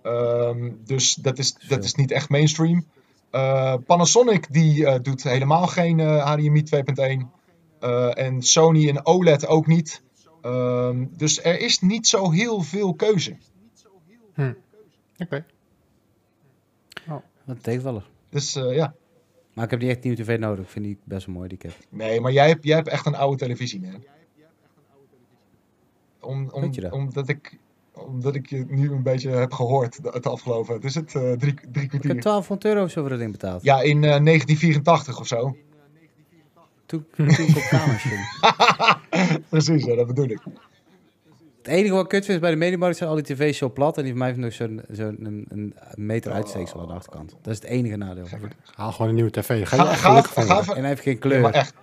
Speaker 2: Ehm, dus dat is, dat is niet echt mainstream. Eh, Panasonic die eh, doet helemaal geen eh, HDMI 2.1. Eh, en Sony en OLED ook niet. Ehm, dus er is niet zo heel veel keuze.
Speaker 1: Oké.
Speaker 3: Dat tegenvallen.
Speaker 2: Dus eh, ja.
Speaker 3: Maar ik heb niet echt nieuwe tv nodig. Ik vind die best wel mooi, die ik heb.
Speaker 2: Nee, maar jij hebt, jij hebt echt een oude televisie, man. Om, om,
Speaker 3: Weet je dat?
Speaker 2: omdat, ik, omdat ik je nu een beetje heb gehoord het afgelopen. Het is het eh, drie, drie
Speaker 3: Ik heb
Speaker 2: kwartier.
Speaker 3: 1200 euro of zo voor dat ding betaald.
Speaker 2: Ja, in eh, 1984 of zo.
Speaker 3: Toen, toen ik op kamers ging.
Speaker 2: Precies, ja, dat bedoel ik.
Speaker 3: Het enige wat kut is bij de Mediamarkt zijn al die tv's zo plat. En die van mij heeft nog zo'n zo'n een, een meter uitsteeksel aan de achterkant. Dat is het enige nadeel.
Speaker 1: Haal gewoon een nieuwe tv. Ga je
Speaker 2: Ga,
Speaker 1: echt
Speaker 2: ga,
Speaker 1: gelukkig van
Speaker 2: ga,
Speaker 1: worden.
Speaker 3: En hij heeft geen
Speaker 2: ja,
Speaker 3: kleur.
Speaker 2: maar echt.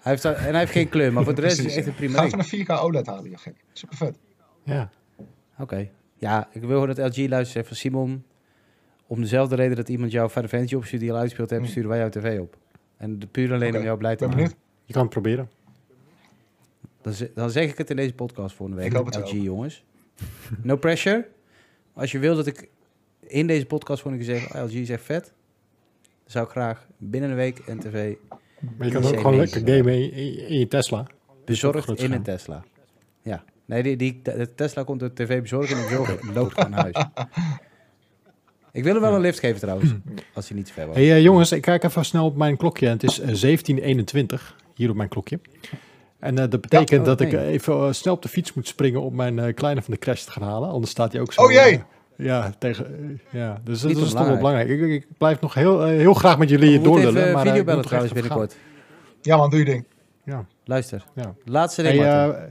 Speaker 3: Hij heeft, en hij heeft geen kleur, maar voor de rest is het echt een
Speaker 2: ja.
Speaker 3: prima
Speaker 2: Ga even een 4K OLED halen, je gek. Super vet.
Speaker 1: Ja.
Speaker 3: Oké. Ja, ik wil gewoon dat LG luistert van Simon. Om dezelfde reden dat iemand jouw Final Fantasy opstuurt die je al uitgespeeld hebt,
Speaker 2: Hmm.
Speaker 3: sturen wij jouw tv op. En de puur alleen om jou blij te
Speaker 2: ben
Speaker 3: maken.
Speaker 2: benieuwd.
Speaker 1: Je kan het proberen.
Speaker 3: Dan, ze- dan zeg ik het in deze podcast volgende week.
Speaker 2: Ik hoop het
Speaker 3: LG, jongens. No pressure. Als je wil dat ik in deze podcast volgende keer zeg, oh, LG is echt vet. Dan zou ik graag binnen een week een tv
Speaker 1: Maar je kan ook gewoon lekker gamen in, in- je Tesla.
Speaker 3: bezorgd in een. Tesla. Ja. Nee, die, die, de Tesla komt de tv bezorgen en de bezorger loopt gewoon naar huis. Ik wil hem wel een lift geven trouwens, als hij niet te ver was.
Speaker 1: Hey eh, jongens, ik kijk even snel op mijn klokje. Het is eh, 17.21 hier op mijn klokje. En eh, dat betekent
Speaker 3: oh,
Speaker 1: dat ik
Speaker 3: nee.
Speaker 1: eh, even eh, snel op de fiets moet springen om mijn eh, kleine van de crash te gaan halen. Anders staat hij ook zo.
Speaker 2: Oh, jee!
Speaker 1: eh, ja, tegen, eh, ja, dus dat is toch wel belangrijk. Ik, ik blijf nog heel, eh, heel graag met jullie
Speaker 3: We
Speaker 1: doorlullen.
Speaker 3: even
Speaker 1: maar, eh, toch echt
Speaker 3: trouwens
Speaker 1: gaan.
Speaker 2: Ja
Speaker 3: binnenkort.
Speaker 2: man, doe je ding.
Speaker 1: Ja,
Speaker 3: Luister,
Speaker 1: ja.
Speaker 3: laatste ding
Speaker 1: Hey, eh,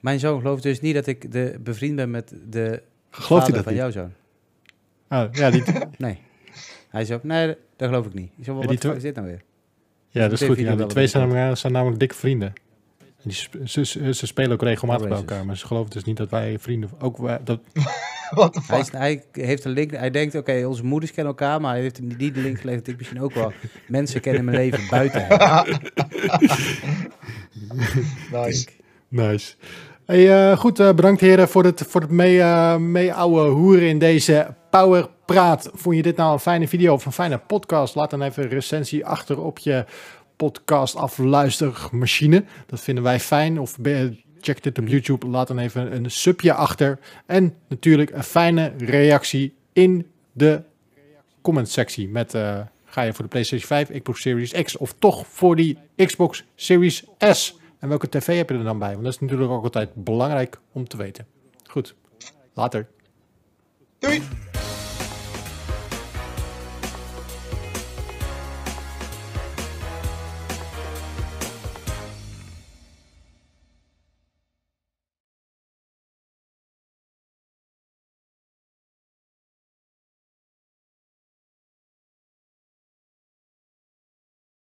Speaker 3: Mijn zoon gelooft dus niet dat ik de, bevriend ben met de
Speaker 1: gelooft hij
Speaker 3: vader
Speaker 1: dat
Speaker 3: van
Speaker 1: niet?
Speaker 3: jouw zoon.
Speaker 1: Ah, ja, die,
Speaker 3: Nee. Hij zo, nee, dat geloof ik niet. Ik zo,
Speaker 1: Ja,
Speaker 3: wat is dit nou weer?
Speaker 1: ja, dat is goed. Ja, die twee zijn, zijn namelijk dikke vrienden. En die, ze, ze, ze spelen ook regelmatig bij elkaar. Maar ze geloven dus niet dat wij vrienden... Ook wij, dat,
Speaker 2: What the
Speaker 3: Hij, is, hij heeft een link. Hij denkt, oké, onze moeders kennen elkaar, maar hij heeft hem niet de link gelegd dat ik misschien ook wel mensen ken in mijn leven buiten hem.
Speaker 2: Nice.
Speaker 1: Nice. Eh, goed, eh, bedankt heren voor het, voor het mee, eh, mee ouwe hoeren in deze Power Praat. Vond je dit nou een fijne video of een fijne podcast? Laat dan even een recensie achter op je podcast afluistermachine. Dat vinden wij fijn. Of check dit op YouTube. Laat dan even een subje achter. En natuurlijk een fijne reactie in de comment sectie met... Ga je voor de PlayStation 5, Xbox Series X of toch voor die Xbox Series S? En welke tv heb je er dan bij? Want dat is natuurlijk ook altijd belangrijk om te weten. Goed, later.
Speaker 2: Doei!